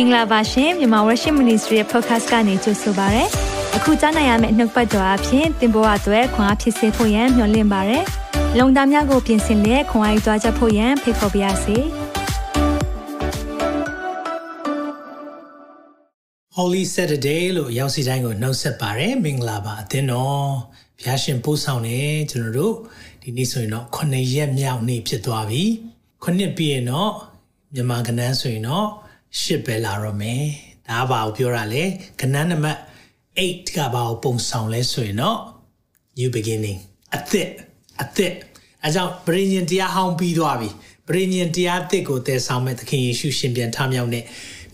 င်္ဂလာပါရှင်မြန်မာ Worship Ministry ရဲ့ podcast ကနေကြိုဆိုပါရစေ။အခုကြားနိုင်ရမယ့်နှုတ်ပတ်တော်အဖြစ်သင်ပေါ်အပ်ွယ်ခွန်အားဖြစ်စေဖို့ယံမျှဝင့်ပါရစေ။လုံတာများကိုပြင်ဆင်လက်ခွန်အားယူကြားချက်ဖို့ယံဖိတ်ခေါ်ပါရစေ။ Holy Saturday လို့ရောက်စီတိုင်းကိုနှုတ်ဆက်ပါရစေ။မင်္ဂလာပါအသင်းတော်ဘုရားရှင်ပို့ဆောင်နေကျွန်တော်တို့ဒီနေ့ဆိုရင်တော့9ရက်မြောက်နေ့ဖြစ်သွားပြီ။9နှစ်ပြည့်ရင်တော့မြန်မာကဏ္ဍဆိုရင်တော့ ရှစ်ပဲလာတော့မယ်ဒါဘာကိုပြောတာလဲကဏ္ဍနံပါတ်8ကဘာကိုပုံဆောင်လဲဆိုရင်တော့ new beginning အသစ်အသစ်အဲကြောင့်ပရိညင်တရားဟောင်းပြီးသွားပြီပရိညင်တရားအသစ်ကိုတည်ဆောင်မဲ့သခင်ယေရှုရှင်ပြန်ထမြောက်တဲ့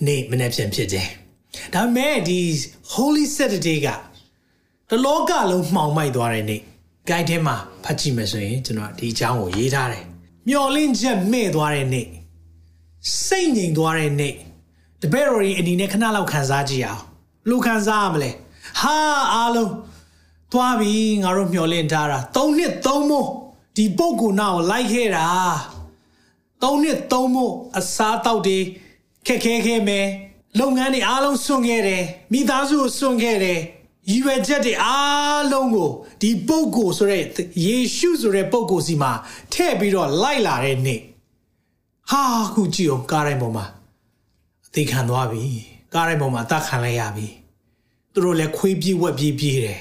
နေ့မနေ့ပြန်ဖြစ်တယ်ဒါပေမဲ့ဒီ holy saturday ကတလောကလုံးမှောင်မိုက်သွားတဲ့နေ့ guide ထဲမှာဖတ်ကြည့်မယ်ဆိုရင်ကျွန်တော်ဒီအကြောင်းကိုရေးထားတယ်မျော်လင့်ချက်မဲ့သွားတဲ့နေ့ စိတ်ငြိမ်သွားတဲ့နေ့တပည့်တော်ကြီးအနေနဲ့ခဏလောက်ခံစားကြည့်အောင်လူခံစားရမလဲဟာအားလုံးသွားပြီငါတို့မျှော်လင့်ထားတာ၃နှစ်၃မို့ဒီပုတ်ကူနာကိုလိုက်ခဲ့တာ၃နှစ်၃မို့အစားတောက်တွေခက်ခဲခဲမယ်လုပ်ငန်းတွေအားလုံးစွန့်ခဲ့တယ်မိသားစုကိုစွန့်ခဲ့တယ်ရည်ရွယ်ချက်တွေအားလုံးကိုဒီပုတ်ကိုဆိုတဲ့ယေရှုဆိုတဲ့ပုတ်ကိုစီမှာထည့်ပြီးတော့လိုက်လာတဲ့နေ့ ဟာခုကြည့်အောင်ကားတိုင်းပေါ်မှာအသေးခံသွားပြီကားတိုင်းပေါ်မှာအသက်ခံလိုက်ရပြီသူတို့လည်းခွေးပြေးဝက်ပြေးပြေးတယ်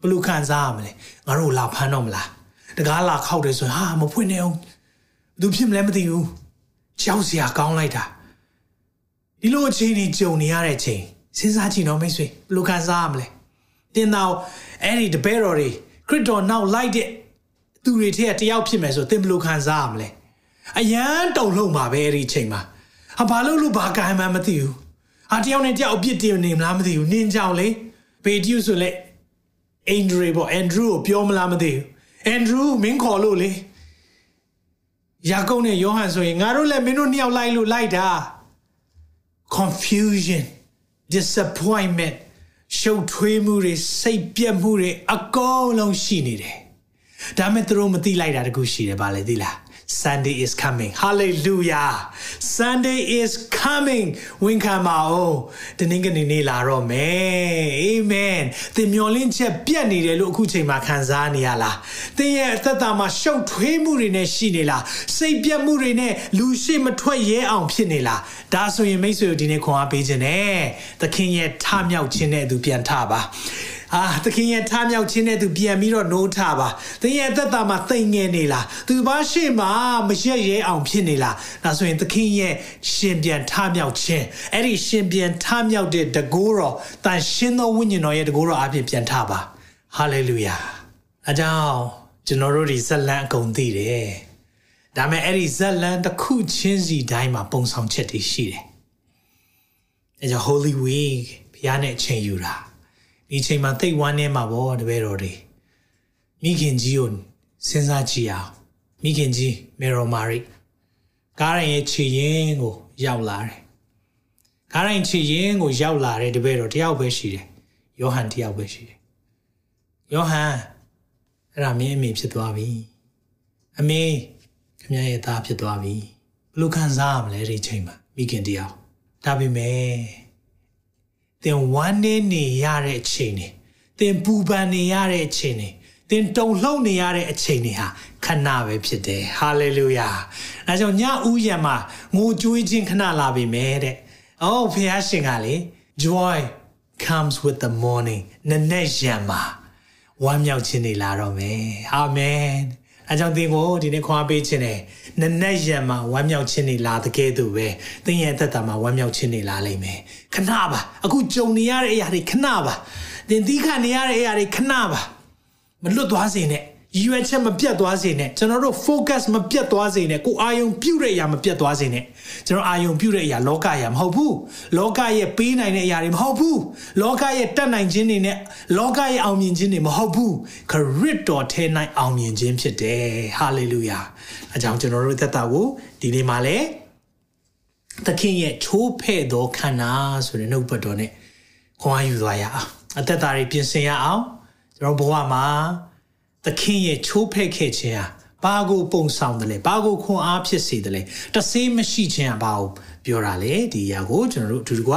ဘလို့ခံစားရမလဲငါတို့လာဖမ်းတော့မလားတကားလာခောက်တယ်ဆိုရင်ဟာမဖွင့်နေအောင်ဘသူဖြစ်မလဲမသိဘူးကြောက်စရာကောင်းလိုက်တာဒီလိုအချိန်ကြီးကြုံနေရတဲ့ချိန်စဉ်းစားကြည့်တော့မိတ်ဆွေဘလို့ခံစားရမလဲတင်တော့အဲ့ဒီတပည့်တော်တွေခရစ်တော်နောက်လိုက်တဲ့သူတွေထဲကတယောက်ဖြစ်မယ်ဆိုသင်ဘလို့ခံစားရမလဲ အယမ်းတုံလုံးပါပဲအဲ့ဒီချိန်မှာဟာဘာလို့လို့ဘာကံမှမသိဘူးဟာတယောက်နဲ့တယောက်အပြစ်တင်နေမလားမသိဘူးနင်းကြောင်လေပေတျုဆိုလေအန်ဒရီပေါ့အန်ဒရူကိုပြောမလားမသိဘူးအန်ဒရူမင်းခေါ်လို့လေယာကုပ်နဲ့ယောဟန်ဆိုရင်ငါတို့လည်းမင်းတို့နှစ်ယောက်လိုက်လို့လိုက်တာ confusion disappointment ရှုပ်ထွေးမှုတွေစိတ်ပြက်မှုတွေအကုန်လုံးရှိနေတယ်ဒါမဲ့သူတို့မသိလိုက်တာတခုရှိတယ်ဗာလေသိလား Sunday is coming hallelujah Sunday is coming ဝင်ခံပါဦးတနင်္ဂနွေနေ့လာတော့မယ် amen သင်မျောလင့်ချက်ပြတ်နေတယ်လို့အခုချိန်မှာခံစားနေရလားသင်ရဲ့အသက်တာမှာရှုပ်ထွေးမှုတွေနဲ့ရှိနေလားစိတ်ပြတ်မှုတွေနဲ့လူရှိမထွက်ရဲအောင်ဖြစ်နေလားဒါဆိုရင်မိတ်ဆွေတို့ဒီနေ့ခွန်အားပေးခြင်းနဲ့သခင်ရဲ့ထမြောက်ခြင်းနဲ့သူပြန်ထပါ အာသခင်ရဲ့ထားမြောက်ခြင်းနဲ့သူပြန်ပြီးတော့နိုးထပါသင်ရဲ့အသက်တာမှာသိငယ်နေလားသူဘာရှိမှမရက်ရဲအောင်ဖြစ်နေလားဒါဆိုရင်သခင်ရဲ့ရှင်ပြန်ထားမြောက်ခြင်းအဲ့ဒီရှင်ပြန်ထားမြောက်တဲ့တကိုးတော်တန်ရှင်းသောဝိညာဉ်တော်ရဲ့တကိုးတော်အပြင်ပြန်ထပါဟာလေလုယာအကြောင်းကျွန်တော်တို့ဒီဇလန်အကုန်သိတယ်ဒါမဲ့အဲ့ဒီဇလန်တစ်ခုချင်းစီတိုင်းမှာပုံဆောင်ချက်တွေရှိတယ်အဲကြောင့် Holy Week ဘုရားနဲ့အချိန်ယူတာ ဒီချိန်မှာသိဝမ်းနေမှာပေါ့တပည့်တော်တွေမိခင်ကြီးကိုစဉ်းစားကြည့်အောင်မိခင်ကြီးမေရိုမာရီကားရင်ရဲ့ခြေရင်ကိုရောက်လာတယ်ကားရင်ခြေရင်ကိုရောက်လာတဲ့တပည့်တော်တယောက်ပဲရှိတယ်ယောဟန်တယောက်ပဲရှိတယ်ယောဟန်အဲ့ဒါမင်းအမေဖြစ်သွားပြီအမေခမရဲ့သားဖြစ်သွားပြီဘလို့ခံစားရမလဲဒီချိန်မှာမိခင်တယောက်ဒါပေမဲ့ သင်ဝမ်းနေနေရတဲ့အချိန်တွေသင်ပူပန်နေရတဲ့အချိန်တွေသင်တုန်လှုပ်နေရတဲ့အချိန်တွေဟာခဏပဲဖြစ်တယ်ဟာလေလုယာအဲကြောင့်ညဥ်ရံမှာငိုကြွေးခြင်းခဏလာပြီမဲ့တဲ့အော်ဖခင်ရှင်ကလေ joy comes with the morning နနဲ့ရံမှာဝမ်းမြောက်ခြင်းတွေလာတော့မယ်အာမင် အဲကြောင့်သင်ကိုဒီနေ့ခွာပေးခြင်းနဲ့နနက်ရံမှာဝမ်းမြောက်ခြင်းတွေလာတဲ့ကဲ့သို့ပဲသင်ရဲ့အသက်တာမှာဝမ်းမြောက်ခြင်းတွေလာလိမ့်မယ်ခဏပါအခုကြုံနေရတဲ့အရာတွေခဏပါသင်သီးခံနေရတဲ့အရာတွေခဏပါမလွတ်သွားစေနဲ့ ရည်ရွယ်ချက်မပြတ်သွားစေနဲ့ကျွန်တော်တို့ focus မပြတ်သွားစေနဲ့ကိုအာယုံပြုတ်တဲ့အရာမပြတ်သွားစေနဲ့ကျွန်တော်အာယုံပြုတ်တဲ့အရာလောကအရာမဟုတ်ဘူးလောကရဲ့ပေးနိုင်တဲ့အရာတွေမဟုတ်ဘူးလောကရဲ့တတ်နိုင်ခြင်းတွေနဲ့လောကရဲ့အောင်မြင်ခြင်းတွေမဟုတ်ဘူးခရစ်တော်ထဲ၌အောင်မြင်ခြင်းဖြစ်တယ်ဟာလေလုယာအကြောင်းကျွန်တော်တို့သက်တာကိုဒီနေ့မှာလဲသခင်ရဲ့ချိုးဖဲ့သောခန္ဓာဆိုတဲ့နှုတ်ပတ်တော်နဲ့ခွန်အားယူသွားရအောင်အသက်တာတွေပြင်ဆင်ရအောင်ကျွန်တော်ဘဝမှာ သခင်ရဲ့ချိုးဖဲ့ခဲ့ခြင်းဟာဘာကိုပုံဆောင်တယ်လဲဘာကိုခွန်အားဖြစ်စေတယ်လဲတဆေးမရှိခြင်းကဘာကိုပြောတာလဲဒီအရာကိုကျွန်တော်တို့အတူတကွ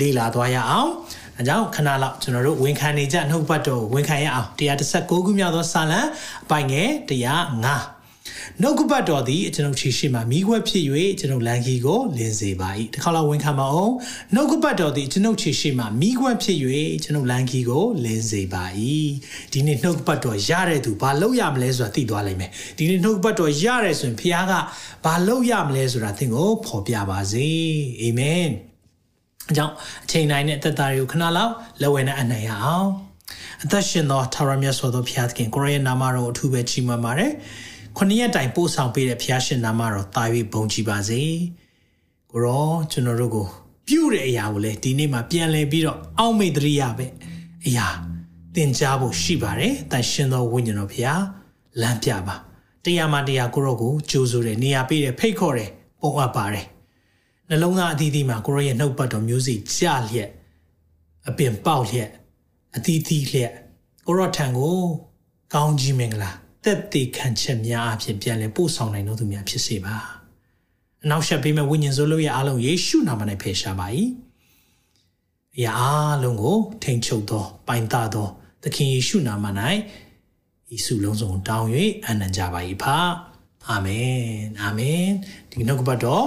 လေ့လာသွားရအောင်အဲကြောင့်ခဏလောက်ကျွန်တော်တို့ဝန်ခံနေကြနှုတ်ပတ်တော်ဝန်ခံရအောင်116ခုမြောက်သောစာလံအပိုင်ငယ်105 နှုတ်ကပတ်တော်သည်ကျွန်ုပ်ခြေရှိမှမိခွက်ဖြစ်၍ကျွန်ုပ်လန်ခီကိုလင်းစေပါ၏တစ်ခါလောက်ဝန်ခံပါအောင်နှုတ်ကပတ်တော်သည်ကျွန်ုပ်ခြေရှိမှမိခွက်ဖြစ်၍ကျွန်ုပ်လန်ခီကိုလင်းစေပါ၏ဒီနေ့နှုတ်ကပတ်တော်ရတဲ့သူဘာလုပ်ရမလဲဆိုတာသိသွားလိမ့်မယ်ဒီနေ့နှုတ်ကပတ်တော်ရတယ်ဆိုရင်ဖခင်ကဘာလုပ်ရမလဲဆိုတာသင်ကိုဖော်ပြပါစေအာမင်အကြောင်းအချိန်တိုင်းနဲ့အသက်တာတွေကိုခဏလောက်လက်ဝဲနဲ့အနိုင်ရအောင်အသက်ရှင်သောထာဝရမြတ်စွာသောဘုရားသခင်ကိုရရဲ့နာမတော်အထူးပဲချီးမွမ်းပါတယ် ခொနည်းရက်တိုင်ပို့ဆောင်ပေးတဲ့ဘုရားရှင်နာမတော်တာ၍ဘုန်းကြီးပါစေကိုရောကျွန်တော်တို့ကိုပြုတဲ့အရာကိုလည်းဒီနေ့မှာပြန်လည်ပြီးတော့အောက်မေ့တရိယာပဲအရာသင်ကြားဖို့ရှိပါတယ်တန်ရှင်သောဝိညာဉ်တော်ဘုရားလမ်းပြပါတရားမှတရားကိုရောကိုကြိုးဆိုတယ်နေရာပေးတယ်ဖိတ်ခေါ်တယ်ပုံအပ်ပါတယ်နှလုံးသားအသီးသီးမှာကိုရောရဲ့နှုတ်ပတ်တော်မျိုးစီကြလျက်အပင်ပေါက်လျက်အသီးသီးလျက်ကိုရောထံကိုကောင်းကြီးမင်္ဂလာ တက်တည်ခံချက်များအဖြစ်ပြန်လည်ပို့ဆောင်နိုင်တော်သူများဖြစ်စေပါအနောက်ရှက်ပေးမဲ့ဝိညာဉ်စိုးလို့ရအားလုံးယေရှုနာမ၌ဖေရှားပါ၏အရာအားလုံးကိုထိန်ချုပ်သောပိုင်တသောသခင်ယေရှုနာမ၌ယေရှုလုံးစုံတောင်း၍အနံ့ကြပါ၏ဖာအာမင်အာမင်ဒီနှုတ်ကပတ်တော်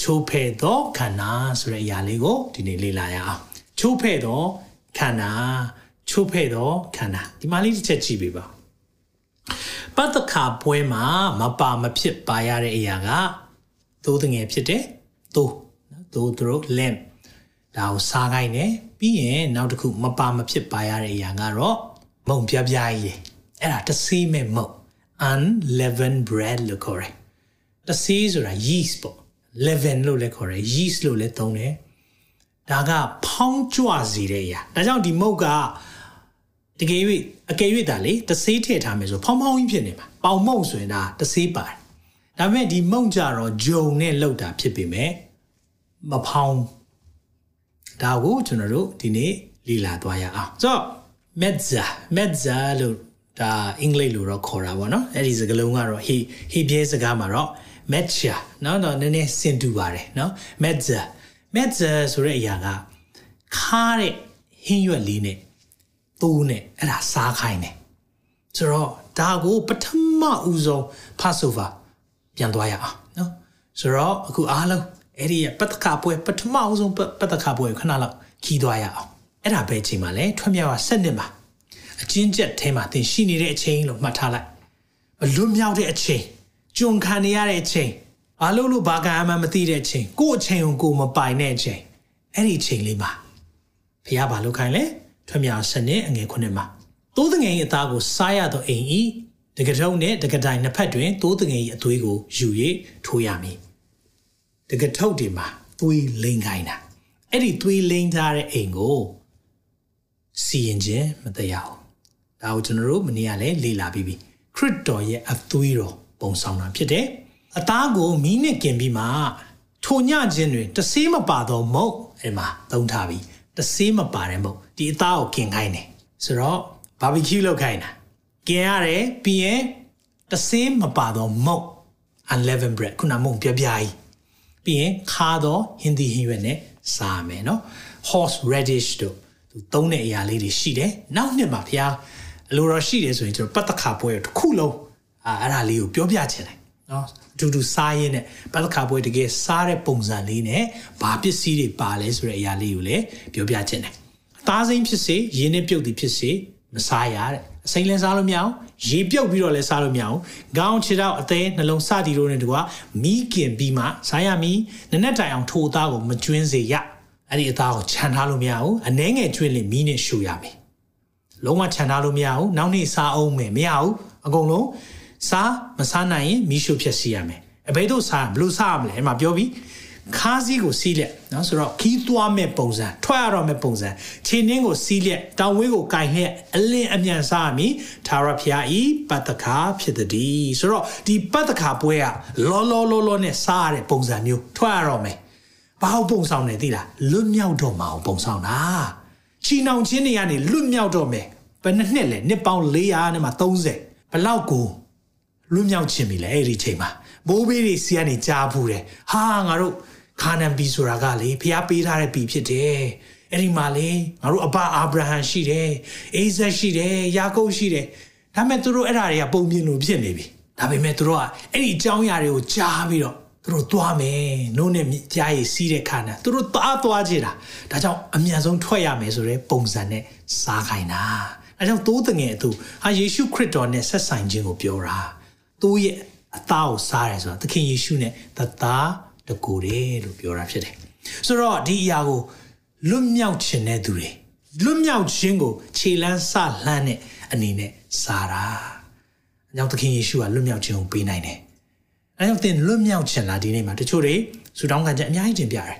ချိုးဖဲ့သောခန္ဓာဆိုတဲ့အရာလေးကိုဒီနေ့လေ့လာရအောင်ချိုးဖဲ့သောခန္ဓာချိုးဖဲ့သောခန္ဓာဒီမှာလေးတစ်ချက်ကြည့်ပေးပါ ပတ်သက်ခါပွဲမှာမပါမဖြစ်ပါရတဲ့အရာကသိုးတငယ်ဖြစ်တယ်သိုးနော်သိုးတို့ lamp ဒါကိုစားခိုင်းတယ်ပြီးရင်နောက်တစ်ခုမပါမဖြစ်ပါရတဲ့အရာကတော့မုံပြပြကြီးအဲ့ဒါတဆေးမဲ့မုံ unleavened bread လို့ခေါ်တယ်တဆေးဆိုတာ yeast ပေါ့ leaven လို့လည်းခေါ်တယ် yeast လို့လည်းသုံးတယ်ဒါကဖောင်းကြွစေတဲ့အရာဒါကြောင့်ဒီမုတ်က တကယ်၍အကယ်၍ဒါလေတဆေးထည့်ထားမယ်ဆိုဖောင်းဖောင်းကြီးဖြစ်နေမှာပေါင်မုံဆိုရင်ဒါတဆေးပါတယ်ဒါပေမဲ့ဒီမုံကြတော့ဂျုံနဲ့လောက်တာဖြစ်ပေမဲ့မဖောင်းဒါကိုကျွန်တော်တို့ဒီနေ့လေ့လာသွားရအောင်ဆိုတော့ mezza mezza လို့ဒါအင်္ဂလိပ်လိုတော့ခေါ်တာပေါ့နော်အဲ့ဒီစကားလုံးကတော့ဟေဟေပြဲစကားမှာတော့ mezza နော်တော့နည်းနည်းစင်တူပါတယ်နော် mezza mezza ဆိုတဲ့အရာကခါတဲ့ဟင်းရွက်လေးနဲ့ သိုးနဲ့အဲ့ဒါစားခိုင်းတယ်ဆိုတော့ဒါကိုပထမဦးဆုံး Passover ပြန်သွားရအောင်နော်ဆိုတော့အခုအားလုံးအဲ့ဒီပတ္တခါပွဲပထမဦးဆုံးပတ္တခါပွဲခဏလောက်ခီးသွားရအောင်အဲ့ဒါပဲအချိန်မှာလဲထွတ်မြောက်ရ7နှစ်မှာအချင်းချက်ထဲမှာသင်ရှိနေတဲ့အချိန်လို့မှတ်ထားလိုက်မလွတ်မြောက်တဲ့အချိန်ကြုံခံနေရတဲ့အချိန်ဘာလို့လို့ဘာကမှမသိတဲ့အချိန်ကို့အချိန်ကိုကိုမပိုင်တဲ့အချိန်အဲ့ဒီအချိန်လေးမှာဘုရားဘာလုပ်ခိုင်းလဲ ထွတ်မြောက်7နှစ်အငယ်9မှာသိုးတငယ်ရဲ့အသားကိုစားရသောအိမ်ဤတကထုံနဲ့တကတိုင်နှစ်ဖက်တွင်သိုးတငယ်၏အသွေးကိုယူ၍ထိုးရမည်တကထုပ်တွေမှာသွေးလိမ်ခိုင်းတာအဲ့ဒီသွေးလိမ်ထားတဲ့အိမ်ကိုစီရင်ခြင်းမတရားဘူးဒါကိုကျွန်တော်တို့မနေ့ကလည်းလေ့လာပြီးပြီခရစ်တော်ရဲ့အသွေးတော်ပုံဆောင်တာဖြစ်တယ်အသားကိုမီးနဲ့กินပြီးမှထိုညခြင်းတွင်တဆေးမပါတော့မုတ်အဲ့မှာသုံးထားပြီး တဆေးမပါတဲ့မုတ်ဒီအသားကိုกินခိုင်းတယ်ဆိုတော့ဘာဘီကျူလုပ်ခိုင်းတာกินရတယ်ပြီးရင်တဆေးမပါတော့မုတ် unleavened bread ခုနမုံပြပြကြီးပြီးရင်ခါတော့ဟင်းသီးဟင်းရွက်နဲ့စားမယ်နော် horse radish တို့သူသုံးတဲ့အရာလေးတွေရှိတယ်နောက်နှစ်မှာဖျားအလိုတော်ရှိတယ်ဆိုရင်ကျွန်တော်ပတ်သက်ခါပွဲတစ်ခုလုံးအာအဲ့ဒါလေးကိုပြောပြချင်တယ်နော်အ တူတူစားရင်းနဲ့ပတ်သက်ခါပွဲတကယ်စားတဲ့ပုံစံလေးနဲ့ဘာပစ္စည်းတွေပါလဲဆိုတဲ့အရာလေးကိုလည်းပြောပြချင်တယ်အသားစိမ်းဖြစ်စေရင်းနဲ့ပြုတ်သည်ဖြစ်စေမစားရတဲ့အစိမ်းလဲစားလို့မရအောင်ရေပြုတ်ပြီးတော့လဲစားလို့မရအောင်ခေါင်းခြေထောက်အသေးနှလုံးစသည်တို့နဲ့တကွာမီးကင်ပြီးမှစားရမည်နနက်တိုင်အောင်ထိုအသားကိုမကျွင်းစေရအဲ့ဒီအသားကိုခြံထားလို့မရဘူးအနှဲငယ်ကျွင်းလင်မီးနဲ့ရှူရမယ်လုံးဝခြံထားလို့မရဘူးနောက်နေ့စားအောင်မယ်မရဘူးအကုန်လုံး စားမစားနိုင်ရင်မီးရှို့ဖြစ်စီရမယ်အဘယ်တို့စားဘလို့စားရမလဲအဲ့မှာပြောပြီးခါးစည်းကိုစီးလက်နော်ဆိုတော့ခီးသွားမဲ့ပုံစံထွက်ရတော့မဲ့ပုံစံခြေနှင်းကိုစီးလက်တောင်ဝေးကိုကင်လျက်အလင်းအမြန်စားရမည်သာရဖျားဤပတ္တခါဖြစ်သည်ဆိုတော့ဒီပတ္တခါပွဲကလောလောလောလောနဲ့စားရတဲ့ပုံစံမျိုးထွက်ရတော့မယ်ဘာဟုတ်ပုံဆောင်နေသိလားလွတ်မြောက်တော့မှာပုံဆောင်တာချီနှောင်ချင်းတွေကနေလွတ်မြောက်တော့မယ်ဘယ်နှစ်နှစ်လဲနှစ်ပေါင်း400နဲ့မှ30ဘလောက်ကို လွတ်မြောက်ခြင်းပြီလေအဲ့ဒီချိန်မှာမိုးဘေးတွေစီကနေကြားဘူးတယ်ဟာငါတို့ခါနန်ပြီဆိုတာကလေဖျားပေးထားတဲ့ပြီဖြစ်တယ်အဲ့ဒီမှာလေငါတို့အဘအာဗြဟံရှိတယ်အိဇက်ရှိတယ်ယာကုပ်ရှိတယ်ဒါပေမဲ့သူတို့အဲ့ဓာတွေကပုံပြင်လို့ဖြစ်နေပြီဒါပေမဲ့သူတို့ကအဲ့ဒီအကြောင်းအရာတွေကိုကြားပြီးတော့သူတို့သွားမယ်နို့နဲ့ကြားရည်စီးတဲ့ခါနဲ့သူတို့သွားသွားကြတာဒါကြောင့်အမြန်ဆုံးထွက်ရမယ်ဆိုတဲ့ပုံစံနဲ့စားခိုင်းတာအဲကြောင့်သိုးတငယ်သူဟာယေရှုခရစ်တော်နဲ့ဆက်ဆိုင်ခြင်းကိုပြောတာ သူ့ရဲ့အသားကိုစားတယ်ဆိုတာသခင်ယေရှုနဲ့တသားတကူတယ်လို့ပြောတာဖြစ်တယ်ဆိုတော့ဒီအရာကိုလွတ်မြောက်ခြင်းတဲ့သူတွေလွတ်မြောက်ခြင်းကိုခြေလန်းဆလှမ်းတဲ့အနေနဲ့စားတာအကြောင်းသခင်ယေရှုကလွတ်မြောက်ခြင်းကိုပေးနိုင်တယ်အဲကြောင့်သင်လွတ်မြောက်ခြင်းလားဒီနေ့မှာတချို့တွေဆူတောင်းခံချက်အများကြီးတင်ပြတယ်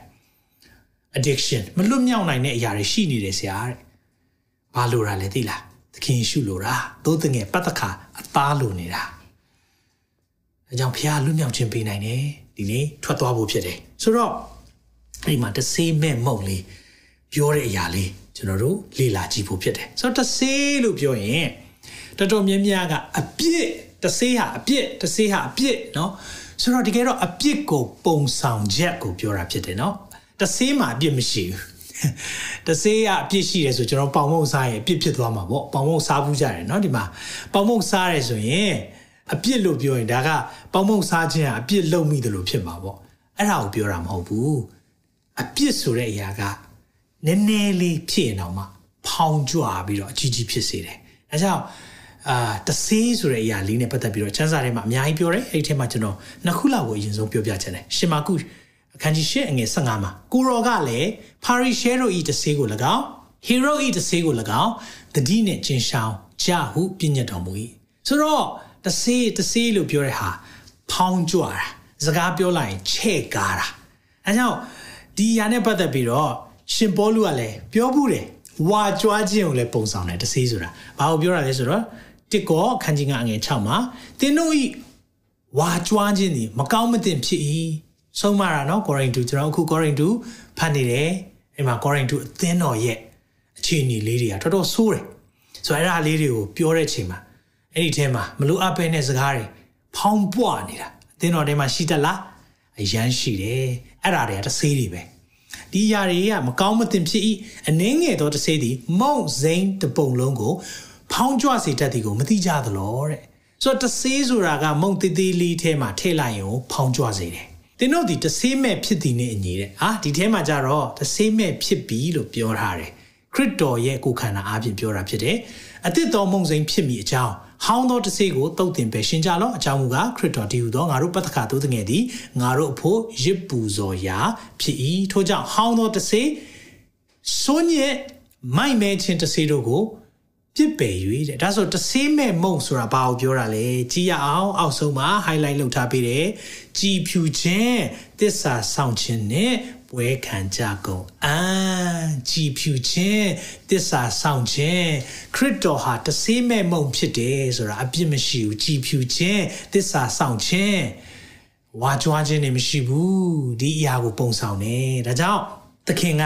addiction မလွတ်မြောက်နိုင်တဲ့အရာတွေရှိနေတယ်ဆရာတဲ့ဘာလို့ရလဲသိလားသခင်ယေရှုလိုတာသို့တငယ်ပတ်သက်ခါအသားလိုနေတာ အဲကြောင့်ဖခင်လွတ်မြောက်ခြင်းပေးနိုင်တယ်ဒီနေ့ထွက်သွားဖို့ဖြစ်တယ်ဆိုတော့အဲ့ဒီမှာတဆေးမဲ့မုံလေးပြောတဲ့အရာလေးကျွန်တော်တို့လေ့လာကြည့်ဖို့ဖြစ်တယ်ဆိုတော့တဆေးလို့ပြောရင်တော်တော်များများကအပြစ်တဆေးဟာအပြစ်တဆေးဟာအပြစ်เนาะဆိုတော့တကယ်တော့အပြစ်ကိုပုံဆောင်ချက်ကိုပြောတာဖြစ်တယ်เนาะတဆေးမှာအပြစ်မရှိဘူးတဆေးကအပြစ်ရှိတယ်ဆိုကျွန်တော်ပေါင်မုံစားရင်အပြစ်ဖြစ်သွားမှာပေါ့ပေါင်မုံစားဘူးကြတယ်เนาะဒီမှာပေါင်မုံစားရဲဆိုရင် အပြစ်လို့ပြောရင်ဒါကပေါင်မုံစားခြင်းကအပြစ်လုပ်မိတယ်လို့ဖြစ်မှာပေါ့အဲ့ဒါကိုပြောတာမဟုတ်ဘူးအပြစ်ဆိုတဲ့အရာကနည်းနည်းလေးဖြစ်ရင်တော့မှဖောင်းကြွပြီးတော့အကြီးကြီးဖြစ်စေတယ်အဲကြောင့်အာတဆေးဆိုတဲ့အရာလေးနဲ့ပတ်သက်ပြီးတော့ချမ်းစာထဲမှာအများကြီးပြောတယ်အဲ့ဒီထဲမှာကျွန်တော်နှစ်ခုလောက်ကိုအရင်ဆုံးပြောပြချင်တယ်ရှင်မာကုအခန်းကြီး၈အငယ်15မှာကိုရောကလည်းပါရီရှဲရိုဤတဆေးကို၎င်းဟီရိုဤတဆေးကို၎င်းတတိနဲ့ကျင်ရှောင်းကြဟုပြညတ်တော်မူ၏ဆိုတော့ တဆေးတဆေးလို့ပြောတဲ့ဟာဖောင်းကြွတာစကားပြောလိုက်ရင်ချဲ့ကားတာအဲကြောင့်ဒီຢာနဲ့ပတ်သက်ပြီးတော့ရှင်ပေါလုကလည်းပြောဘူးတယ်ဝါကြွားခြင်းကိုလည်းပုံဆောင်တယ်တဆေးဆိုတာဘာကိုပြောတာလဲဆိုတော့တစ်ကောခန်းကြီးကအငယ်6မှာသင်တို့ဤဝါကြွားခြင်းသည်မကောင်းမသင့်ဖြစ်၏ဆုံးမတာနော်ကောရိန္သုကျွန်တော်အခုကောရိန္သုဖတ်နေတယ်အဲ့မှာကောရိန္သုအသင်းတော်ရဲ့အခြေအနေလေးတွေကတော်တော်ဆိုးတယ်ဆိုတော့အဲ့ဒါလေးတွေကိုပြောတဲ့ချိန်မှာ အဲ့ဒီထဲမှာမလို့အပ်ပဲနဲ့စကားတွေဖောင်းပွားနေတာအသင်းတော်ထဲမှာရှိတတ်လားအရန်ရှိတယ်အဲ့ဒါတွေကတဆေးတွေပဲဒီຢာတွေကမကောင်းမသင့်ဖြစ်၏အနှင်းငယ်သောတဆေးသည်မုံစိမ့်တပုံလုံးကိုဖောင်းကြွစေတတ်သည်ကိုမသိကြသလောတဲ့ဆိုတော့တဆေးဆိုတာကမုံသေးသေးလေးထဲမှာထည့်လိုက်ရင်ဖောင်းကြွစေတယ်တင်တို့ဒီတဆေးမဲ့ဖြစ်သည်နဲ့အညီတဲ့ဟာဒီထဲမှာကြတော့တဆေးမဲ့ဖြစ်ပြီလို့ပြောထားတယ်ခရစ်တော်ရဲ့ကိုယ်ခန္ဓာအားဖြင့်ပြောတာဖြစ်တယ်အသစ်တော်မုံစိမ့်ဖြစ်မိအကြောင်း ဟောင်းသောတဆေးကိုတုတ်တင်ပဲရှင်းကြလော့အကြောင်းမူကားခရစ်တော်တည်ဟူသောငါတို့ပတ္တခါသို့တငယ်သည်ငါတို့အဖို့ရစ်ပူဇော်ရာဖြစ်၏ထို့ကြောင့်ဟောင်းသောတဆေးစွညက်မိုက်မဲခြင်းတဆေးတို့ကိုပြစ်ပယ်၍တဲ့ဒါဆိုတဆေးမဲ့မုံဆိုတာဘာကိုပြောတာလဲကြည်ရအောင်အောက်ဆုံးမှာ highlight လုပ်ထားပေးတယ်ကြည်ဖြူခြင်းတစ္ဆာဆောင်ခြင်းနဲ့ ပွဲခံကြကုန်အာကြည်ဖြူခြင်းတစ္ဆာဆောင်ခြင်းခရစ်တော်ဟာတဆေးမဲ့မုံဖြစ်တယ်ဆိုတာအပြစ်မရှိဘူးကြည်ဖြူခြင်းတစ္ဆာဆောင်ခြင်းဝါကြွားခြင်းနေမရှိဘူးဒီအရာကိုပုံဆောင်တယ်ဒါကြောင့်သခင်က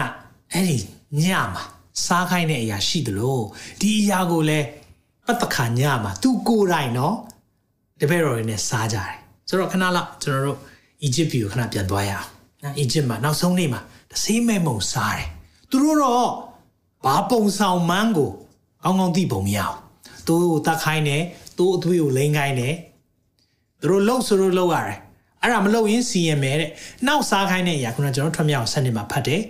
အဲ့ဒီညမှာစားခိုင်းတဲ့အရာရှိသလိုဒီအရာကိုလည်းပတ်သက်ခါညမှာသူကိုယ်တိုင်နော်တပည့်တော်တွေနဲ့စားကြတယ်ဆိုတော့ခဏလောက်ကျွန်တော်တို့အီဂျစ်ပြည်ကိုခဏပြန်သွားရအောင်နော် အီဂျစ်မှာနောက်ဆုံးနေ့မှာတဆေးမဲ့မုံစားတယ်သူတို့တော့ဘာပုံဆောင်မန်းကိုကောင်းကောင်းသိပုံမရအောင်သူကိုတတ်ခိုင်းတယ်သူ့အသွေးကိုလိမ့်ခိုင်းတယ်သူတို့လှုပ်ဆိုလို့လှုပ်ရတယ်အဲ့ဒါမလှုပ်ရင်စီရင်မယ်တဲ့နောက်စားခိုင်းတဲ့အရာခုနကျွန်တော်ထွက်မြောက်ဆက်နေမှာဖတ်တယ်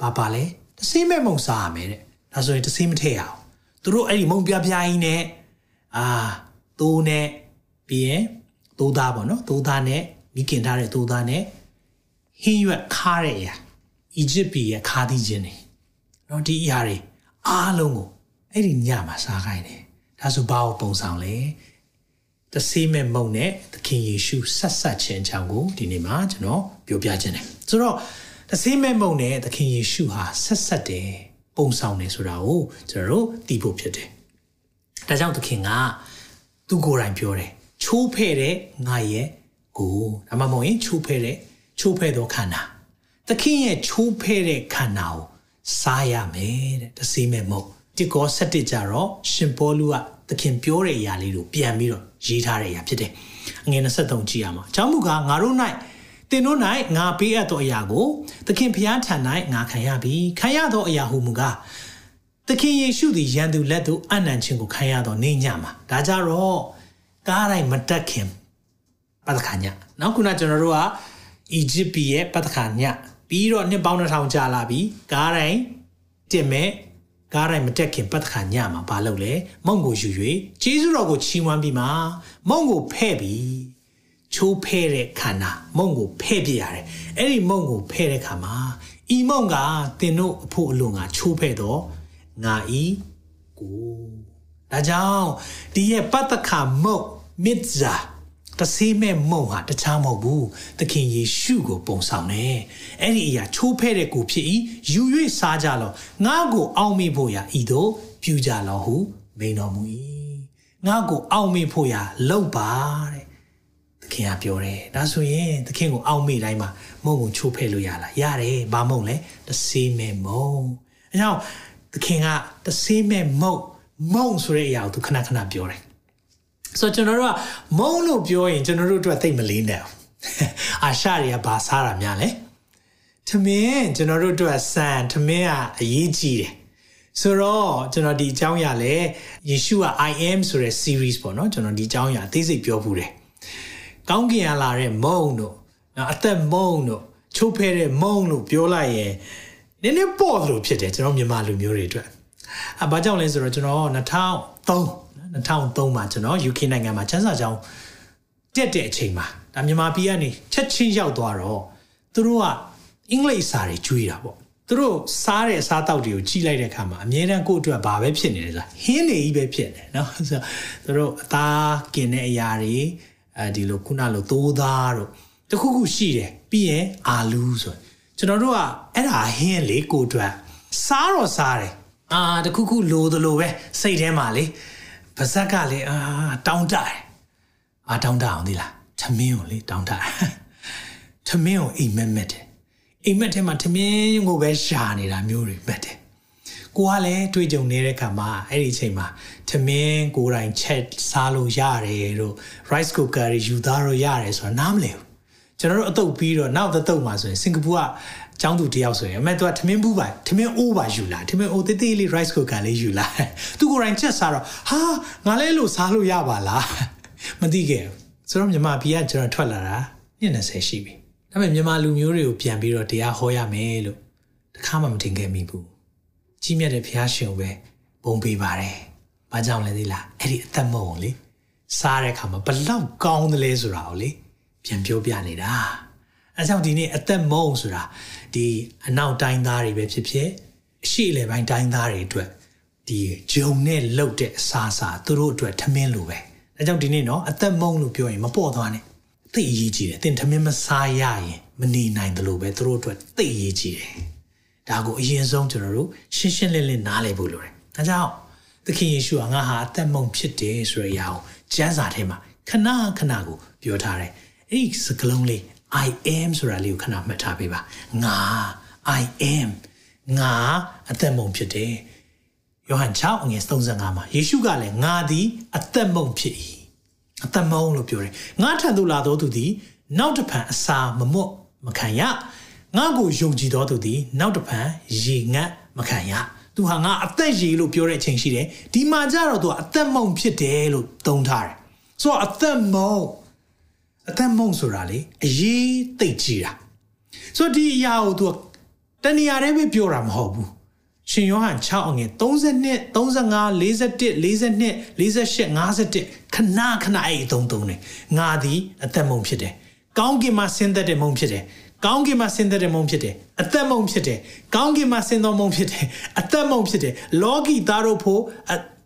ဘာပါလဲတဆေးမဲ့မုံစားရမယ်တဲ့ဒါဆိုရင်တဆေးမထည့်ရအောင်သူတို့အဲ့ဒီမုံပြပြားကြီးနဲ့အာသိုးနဲ့ပြီးရင်သိုးသားပေါ့နော်သိုးသားနဲ့မိခင်ထားတဲ့သိုးသားနဲ့ ဟင်းရွက်ခါတဲ့အရာအီဂျစ်ပြည်ရဲ့ခါသီးခြင်းတွေနော်ဒီအရာတွေအားလုံးကိုအဲ့ဒီညမှာစားခိုင်းတယ်ဒါဆိုဘာကိုပုံဆောင်လဲတဆေးမဲ့မုံနဲ့သခင်ယေရှုဆက်ဆက်ခြင်းအကြောင်းကိုဒီနေ့မှာကျွန်တော်ပြောပြခြင်းတယ်ဆိုတော့တဆေးမဲ့မုံနဲ့သခင်ယေရှုဟာဆက်ဆက်တယ်ပုံဆောင်တယ်ဆိုတာကိုကျွန်တော်တို့သိဖို့ဖြစ်တယ်ဒါကြောင့်သခင်ကသူကိုယ်တိုင်ပြောတယ်ချိုးဖဲ့တဲ့ငါရဲ့ကိုဒါမှမဟုတ်ရင်ချိုးဖဲ့တဲ့ ချိုးဖဲ့သောခန္ဓာသခင်ရဲ့ချိုးဖဲ့တဲ့ခန္ဓာကိုစားရမယ်တဲ့တဆေးမဲ့မုံဒီကောဆက်တစ်ကြတော့ရှင်ပေါလုကသခင်ပြောတဲ့အရာလေးကိုပြန်ပြီးတော့ရေးထားတဲ့အရာဖြစ်တယ်အငယ်23ကြည့်ရမှာအကြောင်းမူကားငါတို့၌တင်တို့၌ငါပေးအပ်သောအရာကိုသခင်ဖျားထံ၌ငါခံရပြီခံရသောအရာဟုမူကားသခင်ယေရှုသည်ရန်သူလက်သို့အနံ့ခြင်းကိုခံရသောနေညမှာဒါကြတော့ကားတိုင်းမတက်ခင်ပတခါညနောက်ခုနကျွန်တော်တို့က အီဂျစ်ပြည်ရဲ့ပတခါညပြီးတော့နှစ်ပေါင်း2000ကြာလာပြီကားတိုင်းတင်မဲ့ကားတိုင်းမတက်ခင်ပတခါညမှာဘာလုပ်လဲမုံကိုယူ၍ဂျေဇုတော်ကိုချီးမွမ်းပြီးမှမုံကိုဖဲ့ပြီးချိုးဖဲ့တဲ့ခန္ဓာမုံကိုဖဲ့ပြရတယ်အဲ့ဒီမုံကိုဖဲ့တဲ့ခါမှာဤမုံကတင်တို့အဖို့အလို့ငါချိုးဖဲ့တော့ငါဤကိုဒါကြောင့်ဒီရဲ့ပတ္တခါမုတ်မစ်ဇာ တဆေးမဲ့မုံဟာတခြားမဟုတ်ဘူးသခင်ယေရှုကိုပုံဆောင်တယ်အဲ့ဒီအရာချိုးဖဲ့တဲ့ကိုဖြစ်၏ယူ၍စားကြလောငါကိုအောက်မေ့ဖို့ရာဤသို့ပြုကြလောဟုမိန်တော်မူ၏ငါကိုအောက်မေ့ဖို့ရာလောက်ပါတဲ့သခင်ကပြောတယ်ဒါဆိုရင်သခင်ကိုအောက်မေ့တိုင်းမှာမုံကိုချိုးဖဲ့လို့ရလားရတယ်ဘာမုံလဲတဆေးမဲ့မုံအဲကြောင့်သခင်ကတဆေးမဲ့မုံမုံဆိုတဲ့အရာကိုသူခဏခဏပြောတယ် ဆိုတော့ကျွန်တော်တို့ကမုံလို့ပြောရင်ကျွန်တော်တို့အတွက်သိမလေးနဲ့အာရှတွေကဘာစားတာများလဲထမင်းကျွန်တော်တို့အတွက်ဆန်ထမင်းကအရေးကြီးတယ်ဆိုတော့ကျွန်တော်ဒီအကြောင်းအရာလဲယေရှုက I am ဆိုတဲ့ series ပေါ့နော်ကျွန်တော်ဒီအကြောင်းအရာအသေးစိတ်ပြောဖူးတယ်ကောင်းကင်ကလာတဲ့မုံတို့နော်အသက်မုံတို့ချိုးဖဲတဲ့မုံလို့ပြောလိုက်ရင်နည်းနည်းပေါ့လို့ဖြစ်တယ်ကျွန်တော်မြန်မာလူမျိုးတွေအတွက်အဲဘာကြောင့်လဲဆိုတော့ကျွန်တော်2003 2003မှာကျွန်တော် UK နိုင်ငံမှာချမ်းစာကြောင်းတက်တဲ့အချိန်မှာဒါမြန်မာပြည်ကနေချက်ချင်းရောက်သွားတော့သူတို့ကအင်္ဂလိပ်စာတွေကျွေးတာပေါ့သူတို့စားတဲ့အစားတောက်တွေကိုကြီးလိုက်တဲ့အခါမှာအမြဲတမ်းကိုယ့်အတွက်ဘာပဲဖြစ်နေလဲဆိုတာဟင်းနေကြီးပဲဖြစ်နေเนาะဆိုတော့သူတို့အသားกินတဲ့အရာတွေအဲဒီလိုခုနလိုသိုးသားတို့တခုခုရှိတယ်ပြီးရင်အာလူးဆိုကျွန်တော်တို့ကအဲ့ဒါဟင်းလေကိုအတွက်စားတော့စားတယ်အာတခုခုလိုသလိုပဲစိတ်ထဲမှာလေ ပါဇက်ကလည်းအာတောင်းတတယ်အာတောင်းတအောင်ဒီလားထမင်းကိုလေတောင်းတတယ်ထမင်းကိုအိမ်မက်မက်တယ်အိမ်မက်ထဲမှာထမင်းကိုပဲရှာနေတာမျိုးတွေမက်တယ်ကိုကလည်းတွေ့ကြုံနေတဲ့ခါမှာအဲ့ဒီအချိန်မှာထမင်းကိုယ်တိုင်ချက်စားလို့ရတယ်တို့ rice cooker တွေယူသားလို့ရတယ်ဆိုတာနားမလည်ဘူးကျွန်တော်တို့အတုပ်ပြီးတော့နောက်တစ်တုပ်မှာဆိုရင်စင်ကာပူက ကျောင်းသူတယောက်ဆိုရင်အမေသူကထမင်းဘူးပါထမင်းအိုးပါယူလာထမင်းအိုးတေးသေးလေး rice cooker လေးယူလာသူကိုယ်တိုင်ချက်စားတော့ဟာငါလည်းလို့စားလို့ရပါလားမသိခဲ့ဘူးဆိုတော့မြန်မာပြည်ကကျွန်တော်ထွက်လာတာနှစ်20ရှိပြီဒါပေမဲ့မြန်မာလူမျိုးတွေကိုပြန်ပြီးတော့တရားဟောရမယ်လို့တခါမှမထင်ခဲ့မိဘူးကြီးမြတ်တဲ့ဘုရားရှင်ကိုပဲဘုံပေးပါတယ်ဘာကြောင့်လဲသိလားအဲ့ဒီအသက်မုံလေစားတဲ့အခါမှာဘလောက်ကောင်းတယ်လဲဆိုတာကိုလေပြန်ပြောပြနေတာအဲကြောင့်ဒီနေ့အသက်မုံဆိုတာ ဒီအနောက်တိုင်းသားတွေပဲဖြစ်ဖြစ်အရှိလေပိုင်းတိုင်းသားတွေအတွက်ဒီဂျုံနဲ့လှုပ်တဲ့အစားအစာသူတို့အတွက်ထမင်းလိုပဲအဲကြောင့်ဒီနေ့နော်အသက်မုံလို့ပြောရင်မပေါ့သွားနဲ့သိအရေးကြီးတယ်တင်ထမင်းမစားရရင်မနေနိုင်တယ်လို့ပဲသူတို့အတွက်သိအရေးကြီးတယ်ဒါကိုအရင်ဆုံးကျွန်တော်တို့ရှင်းရှင်းလင်းလင်းနားလည်ဖို့လိုတယ်ဒါကြောင့်သခင်ယေရှုကငါဟာအသက်မုံဖြစ်တယ်ဆိုတဲ့အရာကိုကျမ်းစာထဲမှာခဏခဏကိုပြောထားတယ်အဲ့ဒီစကလုံးလေး I am ဆိုတာလေးကိုခဏမှတ်ထားပေးပါငါ I am ငါအသက်မုံဖြစ်တယ်ယောဟန်6အငယ်35မှာယေရှုကလည်းငါသည်အသက်မုံဖြစ်၏အသက်မုံလို့ပြောတယ်ငါထံသို့လာသောသူသည် နောက်တစ်ဖန်အစာမမွတ်မခံရငါကိုယုံကြည်သောသူသည် နောက်တစ်ဖန်ရေငတ်မခံရသူဟာငါအသက်ရေလို့ပြောတဲ့အချိန်ရှိတယ်ဒီမှာကျတော့သူကအသက်မုံဖြစ်တယ်လို့သုံးထားတယ်ဆိုတော့အသက်မုံ အသက်မုံဆိုတာလေအရေးသိတ်ကြီးတာဆိုတော့ဒီအရာကိုသူတဏှာတည်းပဲပြောတာမဟုတ်ဘူးရှင်ယောဟန်6အငယ်32 35 41 42 48 51ခဏခဏအဲ့အသုံးသုံးတယ်ငါသည်အသက်မုံဖြစ်တယ်ကောင်းကင်မှာဆင်းသက်တဲ့မုံဖြစ်တယ်ကောင်းကင်မှာဆင်းသက်တဲ့မုံဖြစ်တယ်အသက်မုံဖြစ်တယ်ကောင်းကင်မှာဆင်းသောမုံဖြစ်တယ်အသက်မုံဖြစ်တယ်လောကီသားတို့ဖို့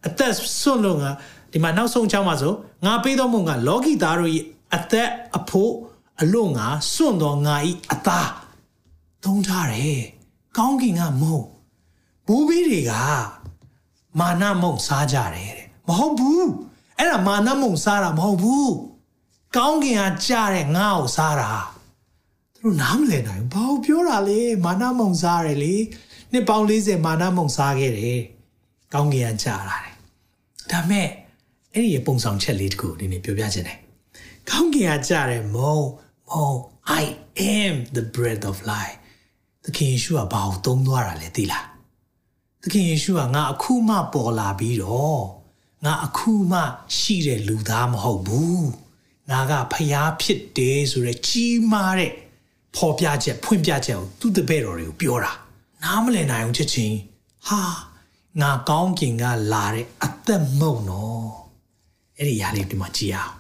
အသက်ဆွတ်လို့ငါဒီမှာနောက်ဆုံးချောင်းမှာဆိုငါပေးသောမုံကလောကီသားတို့ အသက်အဖို့အလို့ငါစွန့်တော်ငါဤအသားသုံးထားတယ်ကောင်းကင်ကမုံဘူဘီတွေကမာနမုံစားကြတယ်တဲ့မဟုတ်ဘူးအဲ့ဒါမာနမုံစားတာမဟုတ်ဘူးကောင်းကင်ကကြားတဲ့ငါ့ကိုစားတာသူတို့နားမလည်နိုင်ဘူးဘာလို့ပြောတာလဲမာနမုံစားတယ်လေနှစ်ပေါင်း40မာနမုံစားခဲ့တယ်ကောင်းကင်ကကြားလာတယ်ဒါမဲ့အဲ့ဒီပုံဆောင်ချက်လေးတခုဒီနေ့ပြောပြခြင်းတယ် ကောင်းကင်ကကြတယ်မုံမုံ I am the breath of life သခင်ယေရှုကဘာကိုသုံးသွားတာလဲသိလားသခင်ယေရှုကငါအခုမှပေါ်လာပြီးတော့ငါအခုမှရှိတဲ့လူသားမဟုတ်ဘူးငါကဖျားဖြစ်တယ်ဆိုရဲကြီးမားတဲ့ဖော်ပြချက်ဖွင့်ပြချက်ကိုသူ့တပည့်တော်တွေကိုပြောတာနားမလည်နိုင်အောင်ချက်ချင်းဟာငါကောင်းကင်ကလာတဲ့အသက်မုံတော့အဲ့ဒီຢာလေးဒီမှာကြည့်အောင်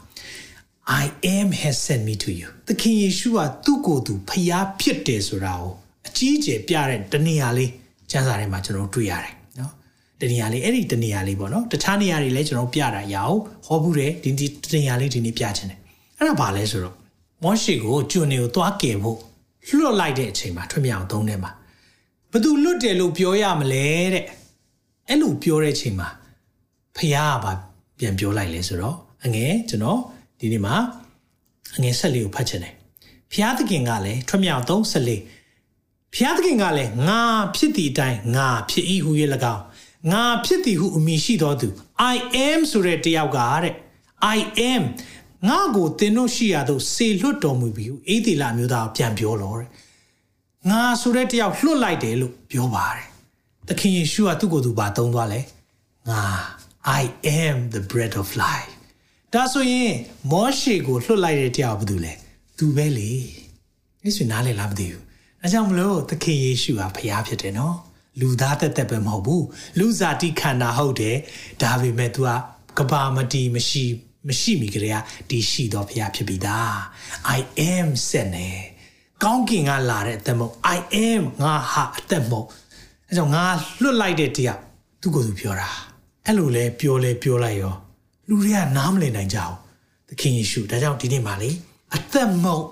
I am has sent me to you သခင်ယေရှုကသူ့ကိုယ်သူဖျားဖြစ်တယ်ဆိုတာကိုအကြီးအကျယ်ပြတဲ့တနေရာလေးကျမ်းစာထဲမှာကျွန်တော်တွေ့ရတယ်နော်တနေရာလေးအဲ့ဒီတနေရာလေးပေါ့နော်တခြားနေရာတွေလည်းကျွန်တော်ပြတာရအောင်ဟောဘူးတယ်ဒီဒီတနေရာလေးဒီနေ့ပြချင်တယ်အဲ့ဒါဘာလဲဆိုတော့မောရှိကိုကျွန်းနေကိုသွားကယ်ဖို့လွတ်လိုက်တဲ့အချိန်မှာထွတ်မြောင်သုံးထဲမှာဘသူလွတ်တယ်လို့ပြောရမလဲတဲ့အဲ့လိုပြောတဲ့အချိန်မှာဖះကပါပြန်ပြောလိုက်လဲဆိုတော့အငယ်ကျွန်တော် ဒီနေ့မှာအငယ်ဆက်လေးကိုဖတ်ချင်တယ်ဖះသခင်ကလည်းထွတ်မြောင်သုံးဆက်လေးဖျားသခင်ကလည်းငါဖြစ်သည့်အတိုင်းငါဖြစ်၏ဟု၍၎င်းငါဖြစ်သည်ဟုအမည်ရှိသောသူ I am ဆိုတဲ့တယောက်ကတဲ့ I am ငါကိုသင်တို့ရှိရာသို့စေလွတ်တော်မူပြီဟုအေးဒီလာမျိုးသားပြန်ပြောလို့တဲ့ငါဆိုတဲ့တယောက်လွတ်လိုက်တယ်လို့ပြောပါတယ်သခင်ယေရှုကသူ့ကိုယ်သူပါသုံးသွားလဲငါ I am the bread of life ဒါဆိုရင်မောရှေကိုလွတ်လိုက်တဲ့တယောက်ဘာတူလဲသူပဲလေဒီဆိုနားလည်လားမသိဘူးအဲကြောင့်မလို့သခင်ယေရှုဟာဖျားဖြစ်တယ်နော်လူသားတက်တက်ပဲမဟုတ်ဘူးလူစားတိခန္ဓာဟုတ်တယ်ဒါပေမဲ့ तू ကကဘာမတီမရှိမရှိမိကြတဲ့ဒီရှိတော့ဖျားဖြစ်ပြီးသား I am စက်နေကောင်းကင်ကလာတဲ့အသက်မဟုတ် I am ငါဟာအသက်မဟုတ်အဲကြောင့်ငါလွတ်လိုက်တဲ့တရားသူကိုယ်သူပြောတာအဲ့လိုလဲပြောလဲပြောလိုက်ရော လူတွေကနားမလည်နိုင်ကြဘူးသခင်ယေရှုဒါကြောင့်ဒီနေ့မှာလေအသက်မဟုတ်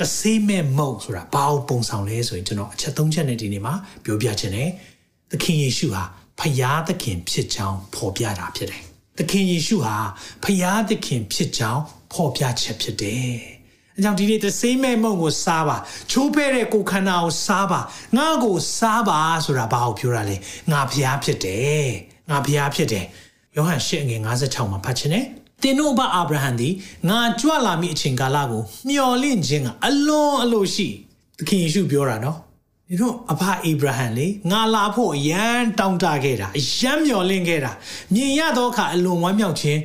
တဆေးမဲ့မုတ်ဆိုတာဘာကိုပုံဆောင်လဲဆိုရင်ကျွန်တော်အချက်၃ချက်နဲ့ဒီနေ့မှာပြောပြချင်တယ်။သခင်ယေရှုဟာဖယားသခင်ဖြစ်ကြောင်းဖော်ပြတာဖြစ်တယ်။သခင်ယေရှုဟာဖယားသခင်ဖြစ်ကြောင်းဖော်ပြချက်ဖြစ်တယ်။အဲကြောင့်ဒီနေ့တဆေးမဲ့မုတ်ကိုစားပါချိုးဖဲတဲ့ကိုခန္ဓာကိုစားပါငါ့ကိုစားပါဆိုတာဘာကိုပြောတာလဲငါဖယားဖြစ်တယ်ငါဖယားဖြစ်တယ် ယောဟန်၈ငယ်56မှာဖတ်ချင်တယ်တင်တို့ဘအာဗြဟံသည်ငါကြွလာမိအချိန်ကာလကိုမျှော်လင့်ခြင်းကအလွန်အလိုရှိသခင်ယေရှုပြောတာနော်ဒီတော့အဖအိဗြဟံလေငါလာဖို့အရန်တောင်းတခဲ့တာအရန်မျှော်လင့်ခဲ့တာမြင်ရသောအခါအလွန်ဝမ်းမြောက်ခြင်း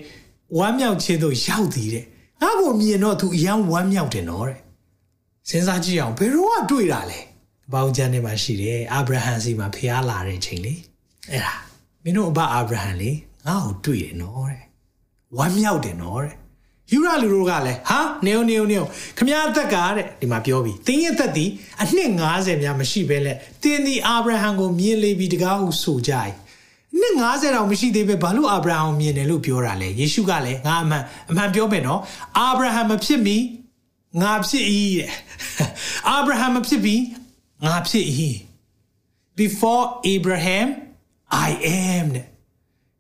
ဝမ်းမြောက်ခြင်းတို့ရောက်သည်တဲ့ငါ့ကိုမြင်တော့သူအရန်ဝမ်းမြောက်တယ်နော်တဲ့စဉ်းစားကြည့်အောင်ဘယ်တော့တွေ့တာလဲဘောင်ကျမ်းထဲမှာရှိတယ်အာဗြဟံစီမှာဖျားလာတဲ့အချိန်လေအဲ့ဒါမင်းတို့အဘအာဗြဟံလေ ငါ့ကိုတွေ့တယ်နော်တဲ့ဝမ်းမြောက်တယ်နော်တဲ့ယူရလူတို့ကလည်းဟာနေုံနေုံနေုံခမရအသက်ကတဲ့ဒီမှာပြောပြီးတင်းရဲ့သက်သည်အနှစ်90များမရှိဘဲလက်တင်းဒီအာဗြဟံကိုမြင်လေပြီးတကားဟုဆိုကြ၏နှစ်90တောင်မရှိသေးပဲဘာလို့အာဗြဟံမြင်တယ်လို့ပြောတာလဲယေရှုကလည်းငါအမှန်အမှန်ပြောမယ်နော်အာဗြဟံမဖြစ်မီငါဖြစ်၏တဲ့အာဗြဟံမဖြစ်ပြီးငါဖြစ်၏ before abraham i am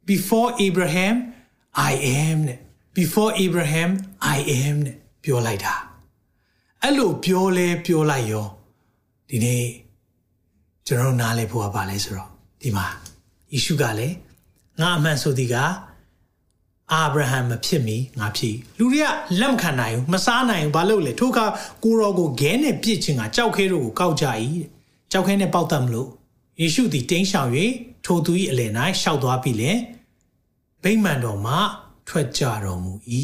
before abraham I am နဲ့ before Abraham I am နဲ့ပြောလိုက်တာအဲ့လိုပြောလဲပြောလိုက်ရောဒီနေ့ကျွန်တော်နားလည်ဖို့ကပါလဲဆိုတော့ဒီမှာယေရှုကလည်းငါအမှန်ဆိုသည်ကအာဗြဟံမဖြစ်မီငါဖြစ်လူတွေကလက်မခံနိုင်ဘူးမစားနိုင်ဘူးဘာလို့လဲထို့ခါကိုရောကိုဂဲနဲ့ပြစ်ခြင်းကကြောက်ခဲတို့ကိုကောက်ကြ၏တဲ့ကြောက်ခဲနဲ့ပေါက်တတ်မလို့ယေရှုသည်တင်းရှောင်၍ထိုသူ၏အလယ်၌ရှောက်သွားပြီလေ ဗိမာန်တော်မှထွက်ကြတော်မူ၏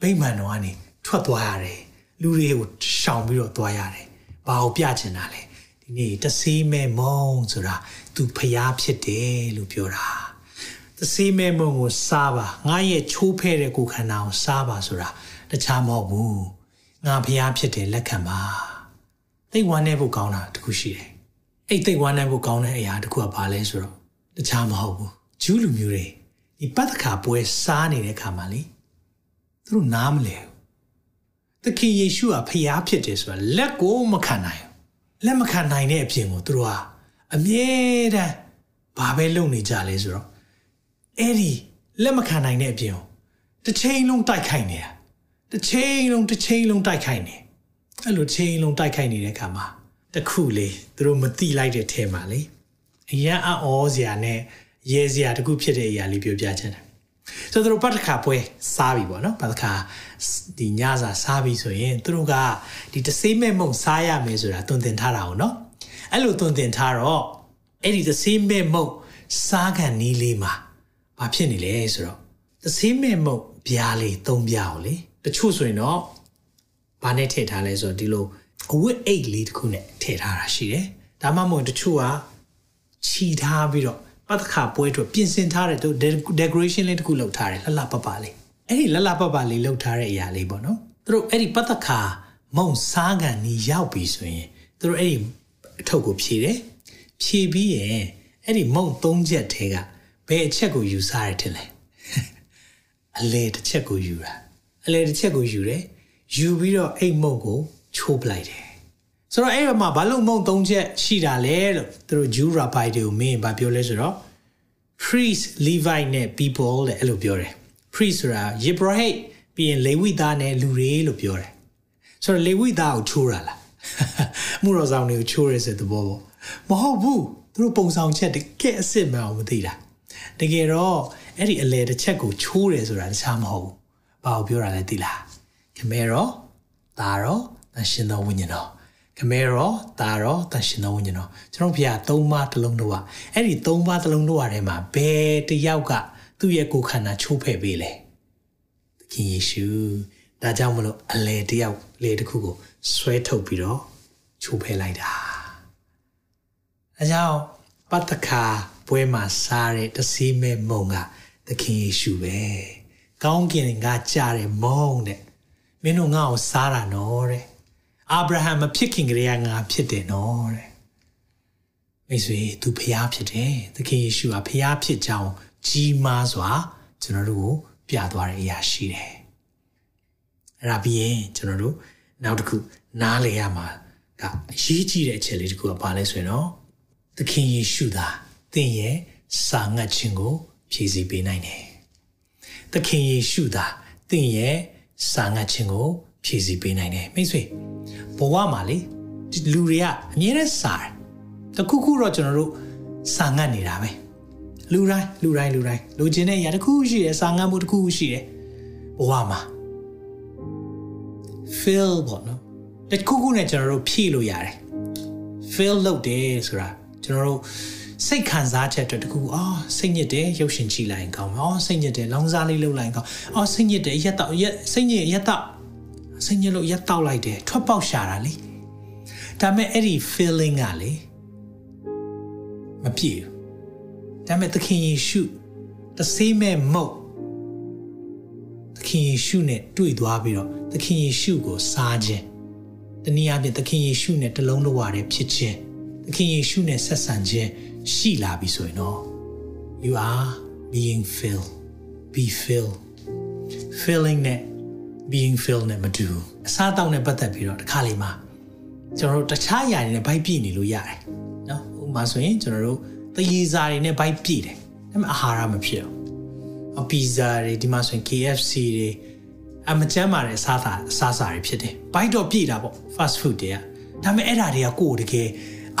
ဗိမာန်တော်ကနေထွက်သွားရတယ်လူတွေကိုရှောင်ပြီးတော့သွားရတယ်ဘာကိုပြချင်တာလဲဒီနေ့တဆေးမဲမုံဆိုတာသူဖျားဖြစ်တယ်လို့ပြောတာတဆေးမဲမုံကိုစားပါငါရဲ့ချိုးဖဲ့တဲ့ကိုခန္ဓာကိုစားပါဆိုတာတခြားမဟုတ်ဘူးငါဖျားဖြစ်တယ်လက်ခံပါသိဝမ်းနေဖို့ကောင်းတာတခုရှိတယ်အဲ့သိဝမ်းနေဖို့ကောင်းတဲ့အရာတခုကဘာလဲဆိုတော့တခြားမဟုတ်ဘူးဂျူးလူမျိုးတွေ ဒီပတ်သက်ခါပွဲစားနေတဲ့ခါမှာလေသူတို့နားမလဲဘူးသခင်ယေရှုကဖျားဖြစ်တယ်ဆိုတာလက်ကိုမခံနိုင်လက်မခံနိုင်တဲ့အပြင်ကိုသူတို့ဟာအမြဲတမ်းဘာပဲလုပ်နေကြလဲဆိုတော့အဲ့ဒီလက်မခံနိုင်တဲ့အပြင်ကိုတစ်ချိန်လုံးတိုက်ခိုက်နေတာတစ်ချိန်လုံးတစ်ချိန်လုံးတိုက်ခိုက်နေအဲ့လိုချိန်လုံးတိုက်ခိုက်နေတဲ့ခါမှာတခုလေသူတို့မတိလိုက်တဲ့ထဲမှာလေအရန်အောစရာနဲ့ ရဲစရာတခုဖြစ်တဲ့အရာလေးပြောပြချင်တယ်။ဆိုဆိုတော့ပတ်တစ်ခါပွဲစားပြီပေါ့နော်ပတ်တစ်ခါဒီညစာစားပြီဆိုရင်သူတို့ကဒီတဆေးမဲ့မုံစားရမယ်ဆိုတာတွင်တင်ထားတာ哦နော်အဲ့လိုတွင်တင်ထားတော့အဲ့ဒီတဆေးမဲ့မုံစားခံနီးလေးမှာဘာဖြစ်နေလဲဆိုတော့တဆေးမဲ့မုံပြားလေးသုံးပြားကိုလေတချို့ဆိုရင်တော့ဘာနဲ့ထည့်ထားလဲဆိုတော့ဒီလိုအဝတ်အိတ်လေးတစ်ခုနဲ့ထည့်ထားတာရှိတယ်ဒါမှမဟုတ်တချို့ကခြီထားပြီးတော့ ပတ်သက်ခါပွဲအတွက်ပြင်ဆင်ထားတဲ့သူ decoration လေးတစ်ခုလုပ်ထားတယ်လှလှပပလေးအဲ့ဒီလှလှပပလေးလုပ်ထားတဲ့အရာလေးပေါ့နော်သူတို့အဲ့ဒီပတ်သက်ခါမုံစားကန်နီးရောက်ပြီဆိုရင်သူတို့အဲ့ဒီအထုပ်ကိုဖြည့်တယ်ဖြည့်ပြီးရင်အဲ့ဒီမုံ၃ချက်ထဲကဘယ်အချက်ကိုယူစားရထင်လဲအလေတစ်ချက်ကိုယူတာအလေတစ်ချက်ကိုယူတယ်ယူပြီးတော့အဲ့မုံကိုချိုးပလိုက်တယ် ဆိုတော့အဲ့တော့မှဘာလို့မုံ၃ချက်ရှိတာလဲလို့သူတို့ Jew rabbi တွေကိုမင်းဘာပြောလဲဆိုတော့ priest levite နဲ့ people တဲ့အဲ့လိုပြောတယ် priest ဆိုတာ Yebrahim ပြီးရင်လေဝိသားနဲ့လူတွေလို့ပြောတယ်ဆိုတော့လေဝိသားကိုချိုးတာလားမှုတော်ဆောင်တွေကိုချိုးရဲဆိုတဲ့ဘောပေါ့မဟုတ်ဘူးသူတို့ပုံဆောင်ချက်တကယ်အစ်စ်မှန်အောင်မသိတာတကယ်တော့အဲ့ဒီအလဲတစ်ချက်ကိုချိုးတယ်ဆိုတာတခြားမဟုတ်ဘူးဘာကိုပြောတာလဲသိလားခမဲရောဒါရောတန်ရှင်တော်ဝိညာဉ်တော် ခမဲရောဒါရောတန်ရှင်တော်ဝိညာဉ်တော်ကျွန်တော်ဘုရားသုံးပါးတစ်လုံးတော့အဲ့ဒီသုံးပါးတစ်လုံးတော့ထဲမှာဘယ်တယောက်ကသူ့ရဲ့ကိုယ်ခန္ဓာချိုးဖဲ့ပေးလဲသခင်ယေရှုဒါကြောင့်မလို့အလေတယောက်လေတစ်ခုကိုဆွဲထုတ်ပြီးတော့ချိုးဖဲ့လိုက်တာအဲကြောင့်ပတ္တခါပွဲမှာစားတဲ့တစီမဲ့မုံကသခင်ယေရှုပဲကောင်းကင်ကကြားတဲ့မုံတဲ့မင်းတို့ငါ့ကိုစားတာနော်တဲ့ အာဗြဟံမဖြစ်ခင်ကတည်းကငါဖြစ်တယ်နော်တဲ့မိတ်ဆွေသူဖျားဖြစ်တယ်သခင်ယေရှုကဖျားဖြစ်ကြောင်းကြီးမားစွာကျွန်တော်တို့ကိုပြသွားတဲ့အရာရှိတယ်အဲ့ဒါပြီးရင်ကျွန်တော်တို့နောက်တစ်ခုနားလေရမှာကအရေးကြီးတဲ့အချက်လေးတစ်ခုကဘာလဲဆိုရင်တော့သခင်ယေရှုသာသင်ရဲ့စာငတ်ခြင်းကို ဖြည့်ဆည်းပေးနိုင်တယ်သခင်ယေရှုသာသင်ရဲ့စာငတ်ခြင်းကိုဖြည့်ဆည်းပေးနိုင်တယ်မိတ်ဆွေ ဘဝမှာလေဒီလူတွေကအမြဲတမ်းစာတယ်တခုခုတော့ကျွန်တော်တို့စာငတ်နေတာပဲလူတိုင်းလူတိုင်းလူတိုင်းလူချင်းတဲ့အရာတစ်ခုရှိတယ်စာငတ်မှုတစ်ခုရှိတယ်ဘဝမှာ fill ပေါ့နော်တခုခုနဲ့ကျွန်တော်တို့ဖြည့်လို့ရတယ် fill လုပ်တယ်ဆိုတာကျွန်တော်တို့စိတ်ခံစားချက်အတွက်တခုအော်စိတ်ညစ်တယ်ရုပ်ရှင်ကြည့်လိုက်ရင်ကောင်းမယ်အော်စိတ်ညစ်တယ်လောင်စားလေးလုပ်လိုက်ရင်ကောင်းအော်စိတ်ညစ်တယ်ရက်တော့ရက်စိတ်ညစ်ရက်တော့ စိတ်ညစ်လို့ရက်တော့လိုက်တယ်ထွက်ပေါက်ရှာတာလေဒါပေမဲ့အဲ့ဒီ feeling ကလေမပြည့်ဘူးဒါပေမဲ့သခင်ယေရှုတဆေးမဲ့မုတ်သခင်ယေရှုနဲ့တွေ့သွားပြီးတော့သခင်ယေရှုကိုစားခြင်းတနည်းအားဖြင့်သခင်ယေရှုနဲ့တလုံးတစ်ဝါတည်းဖြစ်ခြင်းသခင်ယေရှုနဲ့ဆက်ဆံခြင်းရှိလာပြီဆိုရင်တော့ you are being filled be filled filling နဲ့ being filled နဲ့မတူအစားတောက်နဲ့ပတ်သက်ပြီးတော့တစ်ခါလေမှာကျွန်တော်တို့တခြားຢာတွေနဲ့ဘိုက်ပြည့်နေလို့ရတယ်နော်ဥပမာဆိုရင်ကျွန်တော်တို့သရေစာတွေနဲ့ဘိုက်ပြည့်တယ်ဒါပေမဲ့အာဟာရမဖြစ်ဘူးအပီဇာတွေဒီမှာဆိုရင် KFC တွေအမကျမ်းမာတဲ့အစားအစာအစားအစာတွေဖြစ်တယ်ဘိုက်တော့ပြည့်တာပေါ့ fast food တွေကဒါပေမဲ့အဲ့ဒါတွေကကိုယ်တကယ်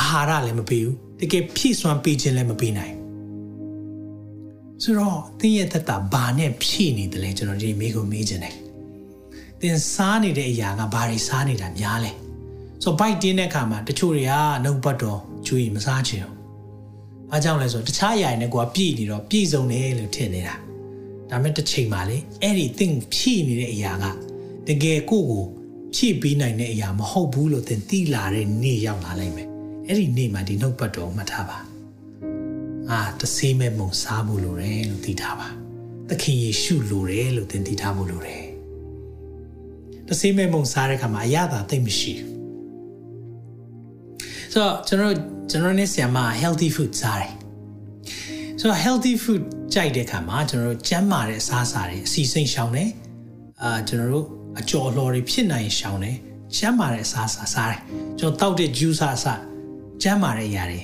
အာဟာရလည်းမပေးဘူးတကယ်ဖြည့်စွမ်းပေးခြင်းလည်းမပေးနိုင်ဆိုတော့သင်ရဲ့သက်တာဘာနဲ့ဖြည့်နေတယ်လဲကျွန်တော်ဒီမိကိုမေးခြင်းတယ် သင်စားနေတဲ့အရာကဘာတွေစားနေတာများလဲဆိုတော့ bite တင်းတဲ့အခါမှာတချို့တွေကနှုတ်ပတ်တော်ကျွေးမစားချင်ဘူး။အားကြောင့်လဲဆိုတော့တခြားအရာတွေနဲ့ကိုကပြည့်နေတော့ပြည့်စုံတယ်လို့ထင်နေတာ။ဒါပေမဲ့တစ်ချိန်မှာလေအဲ့ဒီသင်ဖြည့်နေတဲ့အရာကတကယ်ကိုကိုဖြည့်ပေးနိုင်တဲ့အရာမဟုတ်ဘူးလို့သင်သိလာတဲ့နေ့ရောက်လာနိုင်မယ်။အဲ့ဒီနေ့မှာဒီနှုတ်ပတ်တော်မှတ်ထားပါ။အာတဆေးမဲ့မုံစားဖို့လိုတယ်လို့သိထားပါ။သခင်ယေရှုလိုတယ်လို့သင်သိထားဖို့လိုတယ်။ တဆေးမဲ့မုံစားတဲ့အခါမှာအရသာသိမ့်မရှိဘူး။ဆိုတော့ကျွန်တော်ကျွန်တော်နဲ့ဆရာမ healthy food စားတယ်။ဆိုတော့ healthy food ကြိုက်တဲ့အခါမှာကျွန်တော်တို့ကျန်းမာတဲ့အစားအစာတွေအစီအစိမ်ရှောင်တယ်။အာကျွန်တော်တို့အကျော်လှော်တွေဖြစ်နိုင်ရှောင်တယ်။ကျန်းမာတဲ့အစားအစာစားတယ်။ကျွန်တော်တောက်တဲ့ juice အစားကျန်းမာတဲ့အရာတွေ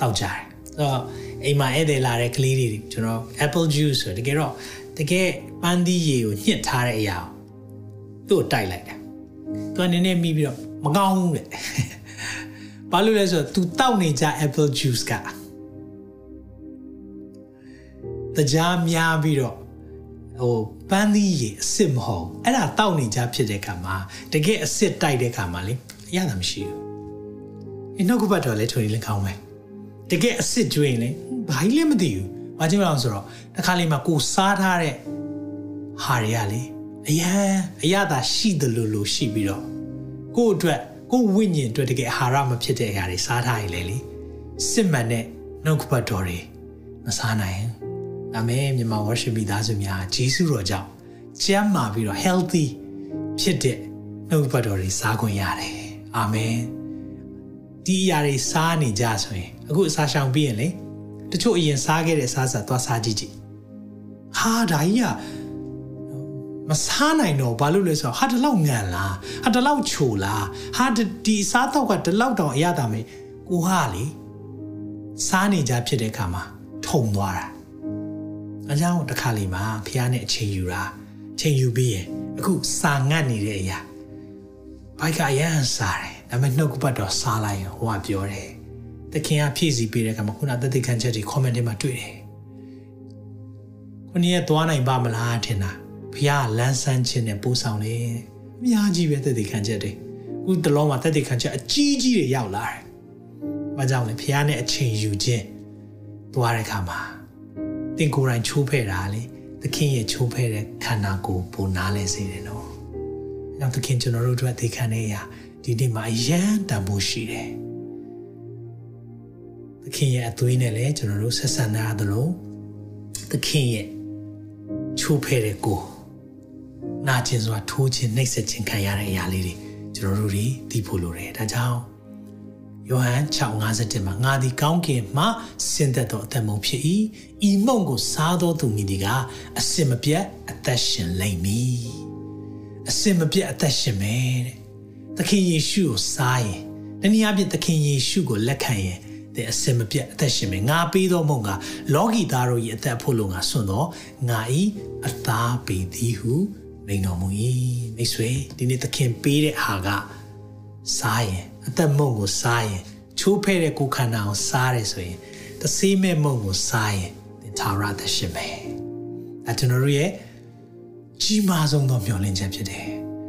တောက်ကြတယ်။ဆိုတော့အိမ်မှာဧည့်သည်လာတဲ့ကလေးတွေကျွန်တော် apple juice ဆိုတကယ်တော့တကယ်ပန်းသီးရည်ကိုညှစ်ထားတဲ့အရာ သူ့ကိုတိုက်လိုက်တာ။သူကနည်းနည်းမိပြီးတော့မကောင်းဘူးလေ။ဘာလို့လဲဆိုတော့ तू တောက်နေကြ apple juice ကတကြားများပြီးတော့ဟိုပန်းသီးရေအစ်စ်မဟုတ်အဲ့ဒါတောက်နေကြဖြစ်တဲ့ခါမှာတကယ်အစ်စ်တိုက်တဲ့ခါမှာလေအရသာမရှိဘူးအနောက်ကဘတ်တော်လည်းထွေလင်းကောင်းမယ်တကယ်အစ်စ်ကျွေးရင်လေဘာကြီးလည်းမသိဘူးဘာကြောင့်လဲဆိုတော့တစ်ခါလေးမှာကိုစားထားတဲ့ဟာတွေကလေ အရန်အရသာရှိတယ်လို့လို့ရှိပြီးတော့ကို့အတွက်ကိုဝိညာဉ်အတွက်တကယ်အာဟာရမဖြစ်တဲ့အရာတွေစားထားရင်လေလေစစ်မှန်တဲ့နှုတ်ကပတ်တော်တွေမစားနိုင်ဘူးဒါမဲ့မြန်မာ worship မိသားစုများဂျေစုတော်ကြောင့်ကျမ်းမာပြီးတော့ healthy ဖြစ်တဲ့နှုတ်ကပတ်တော်တွေစားခွင့်ရတယ်အာမင်ဒီအရာတွေစားနေကြဆိုရင်အခုအစာရှောင်ပြီးရင်လေတချို့အရင်စားခဲ့တဲ့စားစာသွားစားကြည့်ကြည့်ဟာဒါကြီးက မစားနိုင်တော့ဘာလို့လဲဆိုတော့ဟာတလောက်ငံလားဟာတလောက်ချိုလားဟာဒီစားတော့ကတလောက်တောင်အရသာမေကိုဟာလေစားနေကြဖြစ်တဲ့အခါမှာထုံသွားတာအကြောင်းတစ်ခါလေမှာဖះနဲ့အချိန်ယူတာချိန်ယူပြီးရင်အခုစာငတ်နေတဲ့အရာဘိုက်ကအရန်စားတယ်ဒါပေမဲ့နှုတ်ကပတ်တော့စားလိုက်ရင်ဟိုကပြောတယ်တခင်ကဖြည့်စီပေးတဲ့ကမှာခုနသက်သေခံချက်တွေ comment တွေမှာတွေ့တယ်ခုနရဲ့သွားနိုင်ပါမလားထင်တာ ဖះလန်းဆန်းခြင်းနဲ့ပို့ဆောင်လေအများကြီးပဲသက်သေခံချက်တွေခုတလုံးမှာသက်သေခံချက်အကြီးကြီးတွေရောက်လာတယ်။ဘာကြောင့်လဲဖះနဲ့အချိန်ယူခြင်းသွားတဲ့ခါမှာတင်ကိုယ်တိုင်ချိုးဖဲ့တာလေသခင်ရဲ့ချိုးဖဲ့တဲ့ခန္ဓာကိုယ်ပုံနာလဲစေတယ်နော်။နောက်သခင်ကျွန်တော်တို့အတွက်သိခံနေရဒီနေ့မှာအယံတန်ဖို့ရှိတယ်။သခင်ရဲ့အသွေးနဲ့လည်းကျွန်တော်တို့ဆက်ဆံရသလိုသခင်ရဲ့ချိုးဖဲ့တဲ့ကိုယ် နာကျင်စွာထိုးခြင်းနှိပ်စက်ခြင်းခံရတဲ့အရာလေးတွေကျွန်တော်တို့တွေသိဖို့လိုတယ်ဒါကြောင့်ယောဟန်6:57မှာငါသည်ကောင်းကင်မှဆင်းသက်သောအသက်မုံဖြစ်၏ဤမုံကိုစားသောသူမည်ဒီကအစင်မပြတ်အသက်ရှင်လိမ့်မည်အစင်မပြတ်အသက်ရှင်မယ်တဲ့သခင်ယေရှုကိုစားရင်တနည်းအားဖြင့်သခင်ယေရှုကိုလက်ခံရင်တဲ့အစင်မပြတ်အသက်ရှင်မယ်ငါပေးသောမုံကလောကီသားတို့၏အသက်ဖို့လို့ငါဆွံ့တော့ငါ၏အသားပေသည်ဟု မိန်တော်မူ၏မိတ်ဆွေဒီနေ့သခင်ပေးတဲ့ဟာကစားရင်အသက်မုံကိုစားရင်ချိုးဖဲ့တဲ့ကိုယ်ခန္ဓာကိုစားရဲဆိုရင်တဆေးမဲ့မုံကိုစားရင်သင်သာရသက်ရှင်မယ်အဲကျွန်တော်တို့ရဲ့ကြီးမားဆုံးသောမျှော်လင့်ချက်ဖြစ်တယ်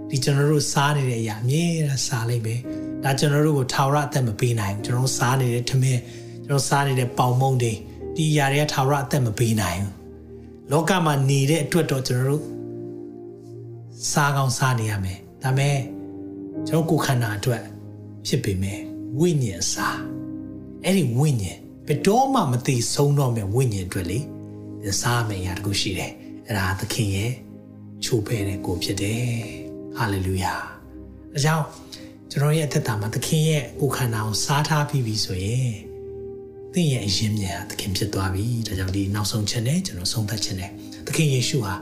ဒီကျွန်တော်တို့စားနေတဲ့အရာအမြဲတမ်းစားလိုက်ပဲဒါကျွန်တော်တို့ကိုထာဝရအသက်မပေးနိုင်ကျွန်တော်တို့စားနေတဲ့ထမင်းကျွန်တော်စားနေတဲ့ပေါင်မုံတွေဒီအရာတွေကထာဝရအသက်မပေးနိုင်ဘူးလောကမှာနေတဲ့အတွက်တော့ကျွန်တော်တို့ စားကောင်းစားနေရမယ်ဒါပေမဲ့ကျွန်တော်ကိုယ်ခန္ဓာအတွက်ဖြစ်ပေမဲ့ဝိညာဉ်စားအဲ့ဒီဝိညာဉ်ဘယ်တော့မှမသိဆုံးတော့မဲ့ဝိညာဉ်အတွက်လေစားမယ်ရာတခုရှိတယ်အဲ့ဒါသခင်ရဲ့ချိုးဖဲတဲ့ကိုဖြစ်တယ်ဟာလေလုယာအဲကြောင့်ကျွန်တော်ရဲ့အသက်တာမှာသခင်ရဲ့ကိုယ်ခန္ဓာကိုစားထားပြီးပြီဆိုရင်သင်ရဲ့အရင်မြန်သခင်ဖြစ်သွားပြီဒါကြောင့်ဒီနောက်ဆုံးချက်နဲ့ကျွန်တော်ဆုံးသက်ခြင်းနဲ့သခင်ယေရှုဟာ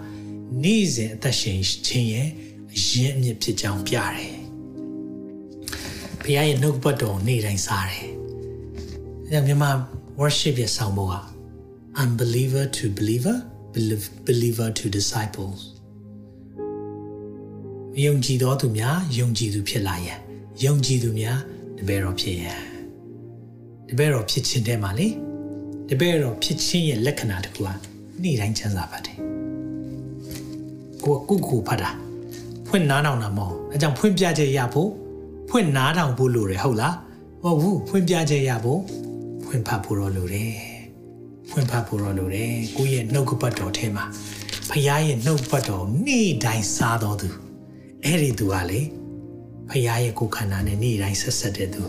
နေ့စဉ်အသက်ရှင်ခြင်းရဲ့အရင်အမြစ်ဖြစ်ကြောင်းပြတယ်ဘုရားရဲ့နှုတ်ပတ်တော်နေ့တိုင်းစားတယ်အဲဒါမြန်မာ worship ရဲ့ဆောင်းဖို့က unbeliever to believer believer to disciples ယုံကြည်သောသူများယုံကြည်သူဖြစ်လာရန်ယုံကြည်သူများတပည့်တော်ဖြစ်ရန်တပည့်တော်ဖြစ်ခြင်းတဲမှာလေတပည့်တော်ဖြစ်ခြင်းရဲ့လက္ခဏာတခုကနေ့တိုင်းချမ်းသာပါတယ် ကိုကုကုဖတ်တာဖွင့်နားထောင်တာမဟုတ်အဲကြောင့်ဖွင့်ပြချက်ရဖို့ဖွင့်နားထောင်ဖို့လိုတယ်ဟုတ်လားမဟုတ်ဘူးဖွင့်ပြချက်ရဖို့ဖွင့်ဖတ်ဖို့တော့လိုတယ်ဖွင့်ဖတ်ဖို့တော့လိုတယ်ကိုယ့်ရဲ့နှုတ်ကပတ်တော်ထဲမှာဖခင်ရဲ့နှုတ်ပတ်တော်နေ့တိုင်းစားတော်သူအဲ့ဒီသူကလေဖခင်ရဲ့ကိုယ်ခန္ဓာနဲ့နေ့တိုင်းဆက်ဆက်တဲ့သူ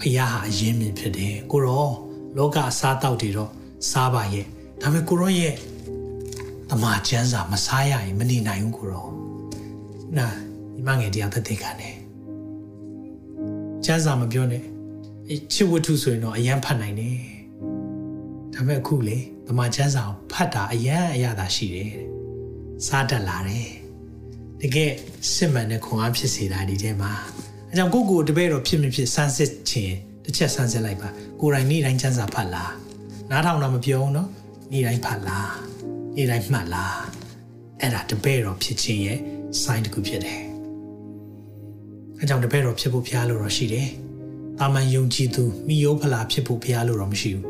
ဖခင်ဟာအရင်မြင်ဖြစ်တယ်ကိုရောလောကအစားတောက်တွေတော့စားပါရဲ့ဒါပေမဲ့ကိုရောရဲ့ တမချမ်းစာမစားရရင်မနေနိုင်ဘူးကိုရောနာဒီမငယ်တရားသက်သေခံတယ်ချမ်းစာမပြောနဲ့အချစ်ဝတ္ထုဆိုရင်တော့အရန်ဖတ်နိုင်တယ်ဒါပေမဲ့အခုလေတမချမ်းစာကိုဖတ်တာအရန်အရသာရှိတယ်စားတတ်လာတယ်တကယ်စစ်မှန်တဲ့ခွန်အားဖြစ်စေတာဒီထဲမှာအဲကြောင့်ကိုကိုတပည့်တော်ဖြစ်မဖြစ်စမ်းစစ်ခြင်းတစ်ချက်စမ်းစစ်လိုက်ပါကိုယ်တိုင်နေ့တိုင်းချမ်းစာဖတ်လားနားထောင်တော့မပြောဘူးနော်နေ့တိုင်းဖတ်လား နေ့တိုင်းမှတ်လားအဲ့ဒါတပည့်တော်ဖြစ်ခြင်းရဲ့ sign တစ်ခုဖြစ်တယ်အဲကြောင့်တပည့်တော်ဖြစ်ဖို့ဖျားလို့တော့ရှိတယ်တာမန်ယုံကြည်သူမိယိုးဖလာဖြစ်ဖို့ဖျားလို့တော့မရှိဘူး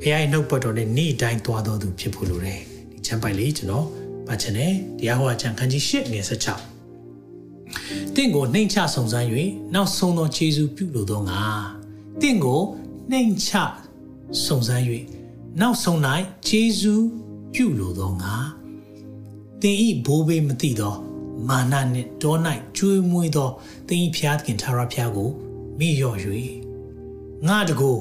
ဖခင်ရဲ့နှုတ်ပတ်တော်နဲ့နေ့တိုင်းသွားတော်သူဖြစ်ဖို့လိုတယ်ဒီချမ်းပိုက်လေးကျွန်တော်ပတ်ချင်တယ်တရားဟောအချမ်းခန်းကြီး၈ငယ်၁၆တင့်ကိုနှိမ်ချစုံစမ်း၍နောက်ဆုံးသောခြေဆုပြုလိုသောငါတင့်ကိုနှိမ်ချစုံစမ်း၍နောက်ဆုံး၌ခြေဆု ပြုလိုသောငါတင်ဤဘိုးဘေးမသိသော မာနနှင့်တော၌ကျွေးမွေးသောတင်ဤဖျားသခင်ထာဝရဘုရားကိုမိလျော့၍ငါတကို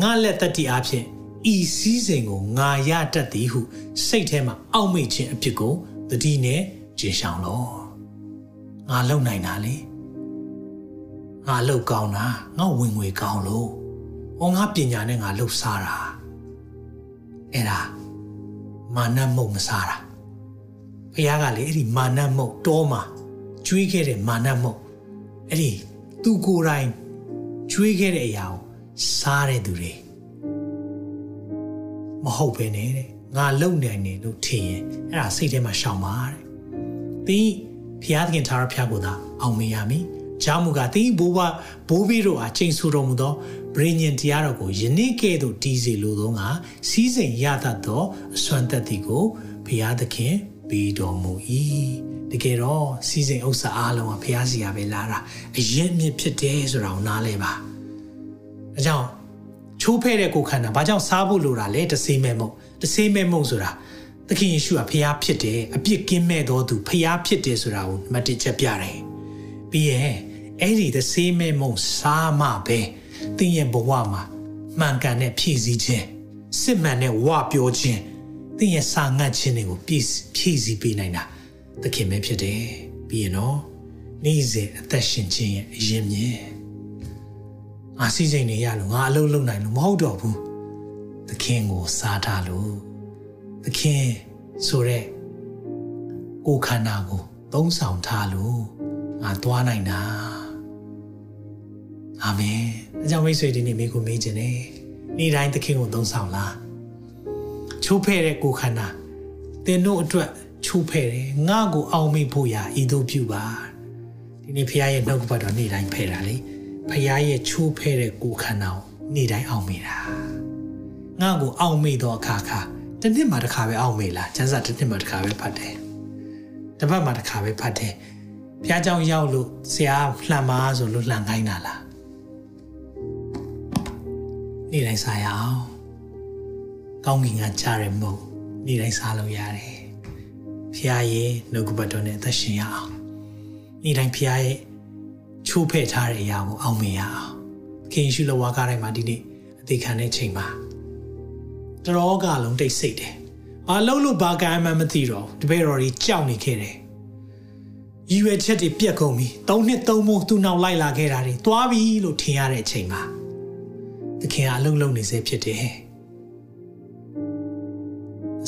ငါလက်သက်တည်အားဖြင့်ဤစည်းစိမ်ကိုငါရတတ်သည်ဟု စိတ်ထဲမှာအောက်မေ့ခြင်းအဖြစ်ကိုတတိနဲ့ကျင်ဆောင်လောငါလုံနိုင်တာလေငါလုံကောင်းတာငါဝင်ငွေကောင်းလို့ဟောငါပညာနဲ့ငါလှုပ်ရှားတာအဲ့ဒါ မာနမုံမစားတာဖခင်ကလေအဲ့ဒီမာနမုံတောမှာကျွေးခဲ့တဲ့မာနမုံအဲ့ဒီသူကိုယ်တိုင်ကျွေးခဲ့တဲ့အရာကိုစားတဲ့သူတွေမဟုတ်ပဲနဲ့တဲ့ငါလုံနိုင်တယ်လို့ထင်ရင်အဲ့ဒါစိတ်ထဲမှာရှောင်ပါတဲ့သင်ဖျားသခင်သာရဖျားကိုသာအောင်မေးရမည်ကြောင့်မူကားသင်ဘိုးဘဘိုးဘီတို့အားချိန်ဆူတော်မူသော ဗြိညင်တရားတော်ကိုယနေ့ကဲ့သို့တည်စေလိုသောငါစီးစိမ်ရတတ်သောအစွမ်းသက်သည်ကိုဖျားသခင်ပေးတော်မူ၏တကယ်တော့စီးစိမ်ဥစ္စာအားလုံးကဖျားစီရပဲလာတာအရင်မြစ်ဖြစ်တယ်ဆိုတာကိုနားလဲပါအဲကြောင့်ချိုးဖဲ့တဲ့ကိုခန္ဓာဘာကြောင့်စားဖို့လိုတာလဲတဆေးမဲ့မုံတဆေးမဲ့မုံဆိုတာသခင်ယေရှုကဖျားဖြစ်တယ်အပြစ်ကင်းမဲ့တော်သူဖျားဖြစ်တယ်ဆိုတာကိုမတ်တစ်ချက်ပြတယ်ပြီးရင်အဲ့ဒီတဆေးမဲ့မုံစားမှပဲ သင်ရဲ့ဘဝမှာမှန်ကန်တဲ့ဖြည့်ဆည်းခြင်းစစ်မှန်တဲ့ဝပြောခြင်းသင်ရဲ့စာငတ်ခြင်းတွေကိုပြည့်ဖြည့်ဆည်းပေးနိုင်တာသခင်ပဲဖြစ်တယ်ပြီးရင်တော့နေ့စဉ်အသက်ရှင်ခြင်းရဲ့အရင်မြင်ငါစီးစိမ်နေရလို့ငါအလုပ်လုပ်နိုင်လို့မဟုတ်တော့ဘူးသခင်ကိုစားထားလို့သခင်ဆိုတဲ့ကိုခန္ဓာကိုသုံးဆောင်ထားလို့ငါသွားနိုင်တာအာမင် အကြောင်းမိတ်ဆွေဒီနေ့မိကိုမေးခြင်းနဲ့နေ့တိုင်းသခင်ကိုသုံးဆောင်လားချိုးဖဲ့တဲ့ကိုခန္ဓာသင်တို့အတွက်ချိုးဖဲ့တယ်ငါ့ကိုအောင်မေ့ဖို့ရာဤသို့ပြုပါဒီနေ့ဖခင်ရဲ့နှုတ်ကပတ်တော်နေ့တိုင်းဖဲ့တာလေဖခင်ရဲ့ချိုးဖဲ့တဲ့ကိုခန္ဓာကိုနေ့တိုင်းအောင်မေ့တာငါ့ကိုအောင်မေ့တော့အခါခါတစ်နှစ်မှတစ်ခါပဲအောင်မေ့လားကျန်းစာတစ်နှစ်မှတစ်ခါပဲဖတ်တယ်တစ်ပတ်မှတစ်ခါပဲဖတ်တယ်ဘုရားเจ้าရောက်လို့ဆရာလှမ်းပါဆိုလို့လှမ်းခိုင်းတာလား နေ့တိုင်းစားရအောင်ကောင်းကင်ကကြားရမို့နေ့တိုင်းစားလို့ရတယ်ဖခင်ရဲ့နှုတ်ကပတ်တော်နဲ့အသက်ရှင်ရအောင်နေ့တိုင်းဖခင်ရဲ့ချိုးဖဲ့ထားတဲ့အရာကိုအောင်မြင်ရအောင်ခင်ရှုလဝါကားတိုင်းမှာဒီနေ့အသေးခံတဲ့ချိန်မှာတရောကလုံးတိတ်ဆိတ်တယ်။ဘာလို့လို့ဘာကံမှမသိတော့တပည့်တော်ကြီးကြောက်နေခဲ့တယ်။ရည်ရွယ်ချက်တွေပြက်ကုန်ပြီ။သုံးနှစ်သုံးမိုးသူ့နောက်လိုက်လာခဲ့တာတွေသွားပြီလို့ထင်ရတဲ့အချိန်မှာ သခင်အလုံးလုံးနေစေဖြစ်တယ်။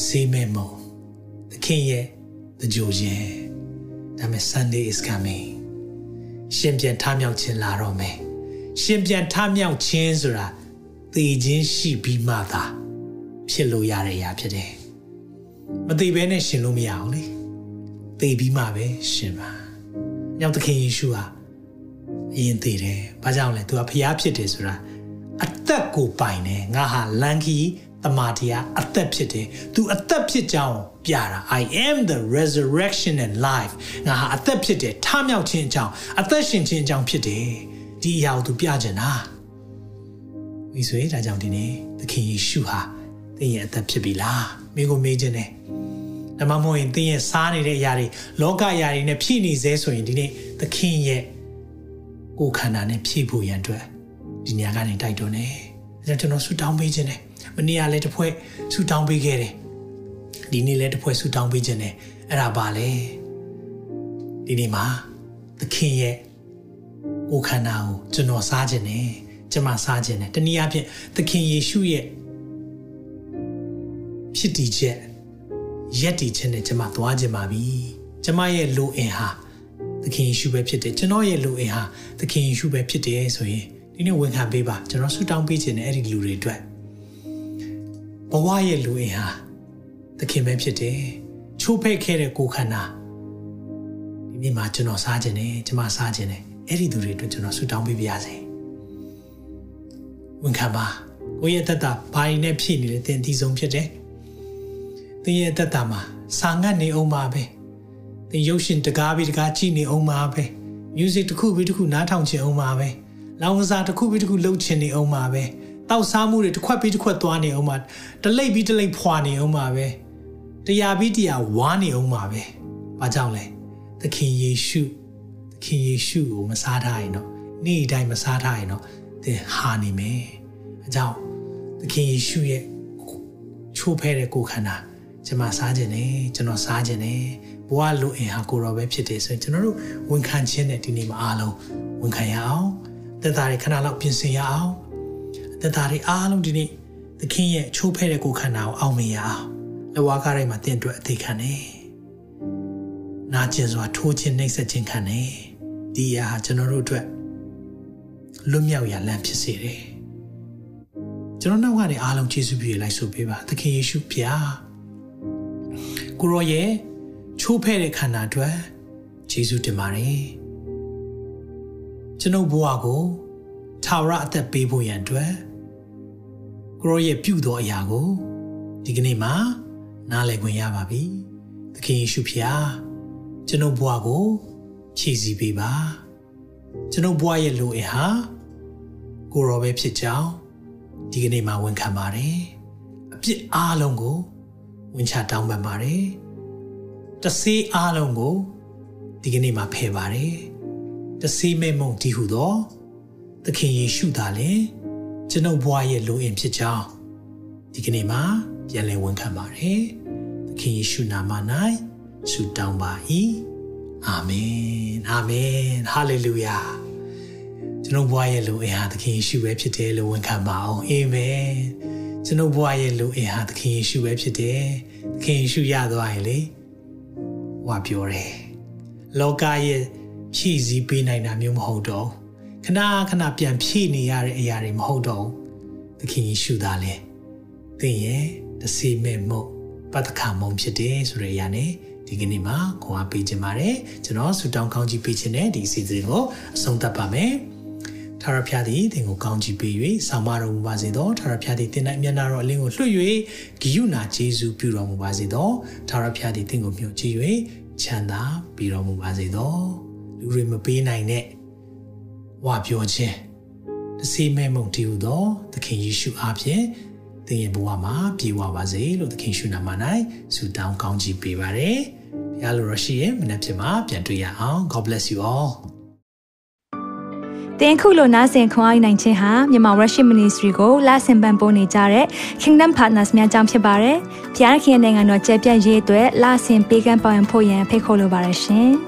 စေမဲမောသခင်ရဲ့တကြိုခြင်းဒါပေမဲ့ Sunday is coming ရှင်ပြန်ထမြောက်ခြင်းလာတော့မယ်ရှင်ပြန်ထမြောက်ခြင်းဆိုတာသေခြင်းရှိပြီးမှသာဖြစ်လို့ရတဲ့အရာဖြစ်တယ်မသိဘဲနဲ့ရှင်လို့မရအောင်လေသေပြီးမှပဲရှင်ပါညောင်သခင်ယေရှုဟာအရင်သေတယ်ဘာကြောင့်လဲသူကဖျားဖြစ်တယ်ဆိုတာ အသက်ကိုပိုင်တယ်ငါဟာလန်ကီတမာတရားအသက်ဖြစ်တယ်သူအသက်ဖြစ်ကြောင်းပြတာ I am the resurrection and life ငါဟာအသက်ဖြစ်တယ်ထမြောက်ခြင်းအကြောင်းအသက်ရှင်ခြင်းအကြောင်းဖြစ်တယ်ဒီအရာကိုသူပြချင်တာဒီဆိုရင်ဒါကြောင့်ဒီနေ့သခင်ယေရှုဟာသင်ရဲ့အသက်ဖြစ်ပြီလားမိကိုမေးခြင်းနဲ့ဒါမှမဟုတ်ရင်သင်ရဲ့စားနေတဲ့အရာတွေလောကအရာတွေနဲ့ဖြည့်နေစေဆိုရင်ဒီနေ့သခင်ရဲ့ကိုယ်ခန္ဓာနဲ့ဖြည့်ဖို့ရန်အတွက် ဒီနေရာကနေတိုက်တွန်းနေအဲကျွန်တော်ဆူတောင်းပေးခြင်းနဲ့မနေ့ကလည်းတစ်ဖွဲ့ဆူတောင်းပေးခဲ့တယ်ဒီနေ့လည်းတစ်ဖွဲ့ဆူတောင်းပေးခြင်းနဲ့အဲ့ဒါပါလေဒီနေ့မှာသခင်ရဲ့ကိုယ်ခန္ဓာကိုကျွန်တော်စားခြင်းနဲ့ကျွန်မစားခြင်းနဲ့တနည်းအားဖြင့်သခင်ယေရှုရဲ့ဖြစ်တည်ချက်ရက်တည်ချက်နဲ့ကျွန်မသွားခြင်းပါပြီကျွန်မရဲ့လူအင်ဟာသခင်ယေရှုပဲဖြစ်တယ်ကျွန်တော်ရဲ့လူအင်ဟာသခင်ယေရှုပဲဖြစ်တယ်ဆိုရင် ဒီနေ့ဝန်ခံပေးပါကျွန်တော်ဆုတောင်းပေးခြင်းနဲ့အဲ့ဒီလူတွေအတွက်ဘဝရဲ့လူအင်ဟာသခင်ပဲဖြစ်တယ်ချိုးဖဲ့ခဲ့တဲ့ကိုယ်ခန္ဓာဒီနေ့မှာကျွန်တော်စားခြင်းနဲ့ကျွန်မစားခြင်းနဲ့အဲ့ဒီသူတွေအတွက်ကျွန်တော်ဆုတောင်းပေးပါရစေဝန်ခံပါကိုယ့်ရဲ့သက်တာဘာရင်နဲ့ဖြစ်နေလဲသင်ဒီဆုံးဖြစ်တယ်သင်ရဲ့သက်တာမှာစာငတ်နေအောင်ပါပဲသင်ရုပ်ရှင်တကားပြီးတကားကြည့်နေအောင်ပါပဲ music တစ်ခုပြီးတစ်ခုနားထောင်ချင်အောင်ပါပဲ လောင်စာတစ်ခုပြီးတစ်ခုလှုပ်ချင်နေအောင်ပါပဲတောက်စားမှုတွေတစ်ခွက်ပြီးတစ်ခွက်သွားနေအောင်ပါတလိပ်ပြီးတလိပ်ဖွာနေအောင်ပါပဲတရားပြီးတရားဝါနေအောင်ပါပဲဘာကြောင့်လဲသခင်ယေရှုသခင်ယေရှုကိုမစားထားရင်တော့နေ့တိုင်းမစားထားရင်တော့သင်ဟာနေမယ်အကြောင်းသခင်ယေရှုရဲ့ချိုးဖဲတဲ့ကိုယ်ခန္ဓာကျွန်မစားခြင်းနဲ့ကျွန်တော်စားခြင်းနဲ့ဘဝလူအင်ဟာကိုရောပဲဖြစ်တယ်ဆိုရင်ကျွန်တော်တို့ဝန်ခံခြင်းနဲ့ဒီနေ့မှာအားလုံးဝန်ခံရအောင် သက်သာတွေခဏလောက်ပြင်ဆင်ရအောင်သက်သာတွေအားလုံးဒီနေ့သခင်ရဲ့ချိုးဖဲတဲ့ကိုယ်ခန္ဓာကိုအောင်မြင်ရအောင်လဝါကားတိုင်းမှာတင့်အတွက်အသေးခံနေနာကျင်စွာထိုးခြင်းနှိပ်စက်ခြင်းခံနေဒီအရာဟာကျွန်တော်တို့အတွက်လွတ်မြောက်ရာလမ်းဖြစ်စေတယ်ကျွန်တော်နောက်ကနေအားလုံးယေရှုပြည့်လိုက်ဆိုပေးပါသခင်ယေရှုဖျားကိုရောရဲ့ချိုးဖဲ့တဲ့ခန္ဓာအတွက်ယေရှုတင်ပါတယ် ကျွန်ုပ်ဘဝကိုထာဝရအသက်ပေးဖို့ရန်အတွက်ကိုရောရဲ့ပြုသောအရာကိုဒီကနေ့မှာနားလည်ခွင့်ရပါပြီသခင်ယေရှုဖျားကျွန်ုပ်ဘဝကိုဖြည့်ဆည်းပေးပါကျွန်ုပ်ဘဝရဲ့လိုအင်ဟာကိုရောပဲဖြစ်ကြောင်းဒီကနေ့မှာဝန်ခံပါတယ်အပြစ်အားလုံးကိုဝန်ချတောင်းပန်ပါတယ်တဆေးအားလုံးကိုဒီကနေ့မှာဖယ်ပါတယ် တဆေးမဲ့မုံဒီဟုသောသခင်ယေရှုသားလည်းကျွန်ုပ်ဘဝရဲ့လိုအင်ဖြစ်ကြောင်းဒီကနေ့မှာပြန်လည်ဝန်ခံပါတယ်သခင်ယေရှုနာမ၌ဆုတောင်းပါ၏အာမင်အာမင်ဟာလေလုယာကျွန်ုပ်ဘဝရဲ့လူအင်ဟာသခင်ယေရှုပဲဖြစ်တယ်လို့ဝန်ခံပါအောင်အာမင်ကျွန်ုပ်ဘဝရဲ့လူအင်ဟာသခင်ယေရှုပဲဖြစ်တယ်သခင်ယေရှုရသွားရင်လေဝါပြောတယ်လောကရဲ့ ဖြည့်ဆည်းပေးနိုင်တာမျိုးမဟုတ်တော့ခဏခဏပြန်ဖြည့်နေရတဲ့အရာတွေမဟုတ်တော့သခင်ယေရှုသားလေသင်ရဲ့တစီမဲ့မို့ပတ်သက်ခံမုံဖြစ်တယ်ဆိုတဲ့အရာနဲ့ဒီကနေ့မှာခွန်အားပေးခြင်းပါတယ်ကျွန်တော်ဆူတောင်းကောင်းကြီးပေးခြင်းနဲ့ဒီအစီအစဉ်ကိုအဆုံးသတ်ပါမယ်ထာဝရဘုရားသည်သင်ကိုကောင်းချီးပေး၍ဆောင်မတော်မူပါစေသောထာဝရဘုရားသည်သင်၌မျက်နာတော်အလင်းကိုလွှတ်၍ဂိယုနာကျေးဇူးပြုတော်မူပါစေသောထာဝရဘုရားသည်သင်ကိုမြှောက်ကြည့်၍ချမ်းသာပေးတော်မူပါစေသော လူတွေမပေးနိုင်တဲ့ဝါပြောခြင်းတစီမဲ့မုန်တီဟူသောသခင်ယေရှုအားဖြင့်သင်ရဲ့ဘဝမှာပြေဝပါစေလို့သခင်ရှုနာမ၌ဆုတောင်းကောင်းချီးပေးပါရယ်ဘုရားလိုရရှိရင်မနေ့ဖြစ်မှာပြန်တွေ့ရအောင် God bless you all တင်ခုလိုနာဆင်ခွန်အားနိုင်ခြင်းဟာမြန်မာ Worship Ministry ကိုလာဆင်ပန်ပိုးနေကြတဲ့ Kingdom Partners များအကြောင်းဖြစ်ပါတယ်။ဖျားခင်နိုင်ငံတော်ကျယ်ပြန့်ရေးအတွက်လာဆင်ပေးကမ်းပောင်းဖို့ရန်ဖိတ်ခေါ်လိုပါတယ်ရှင်။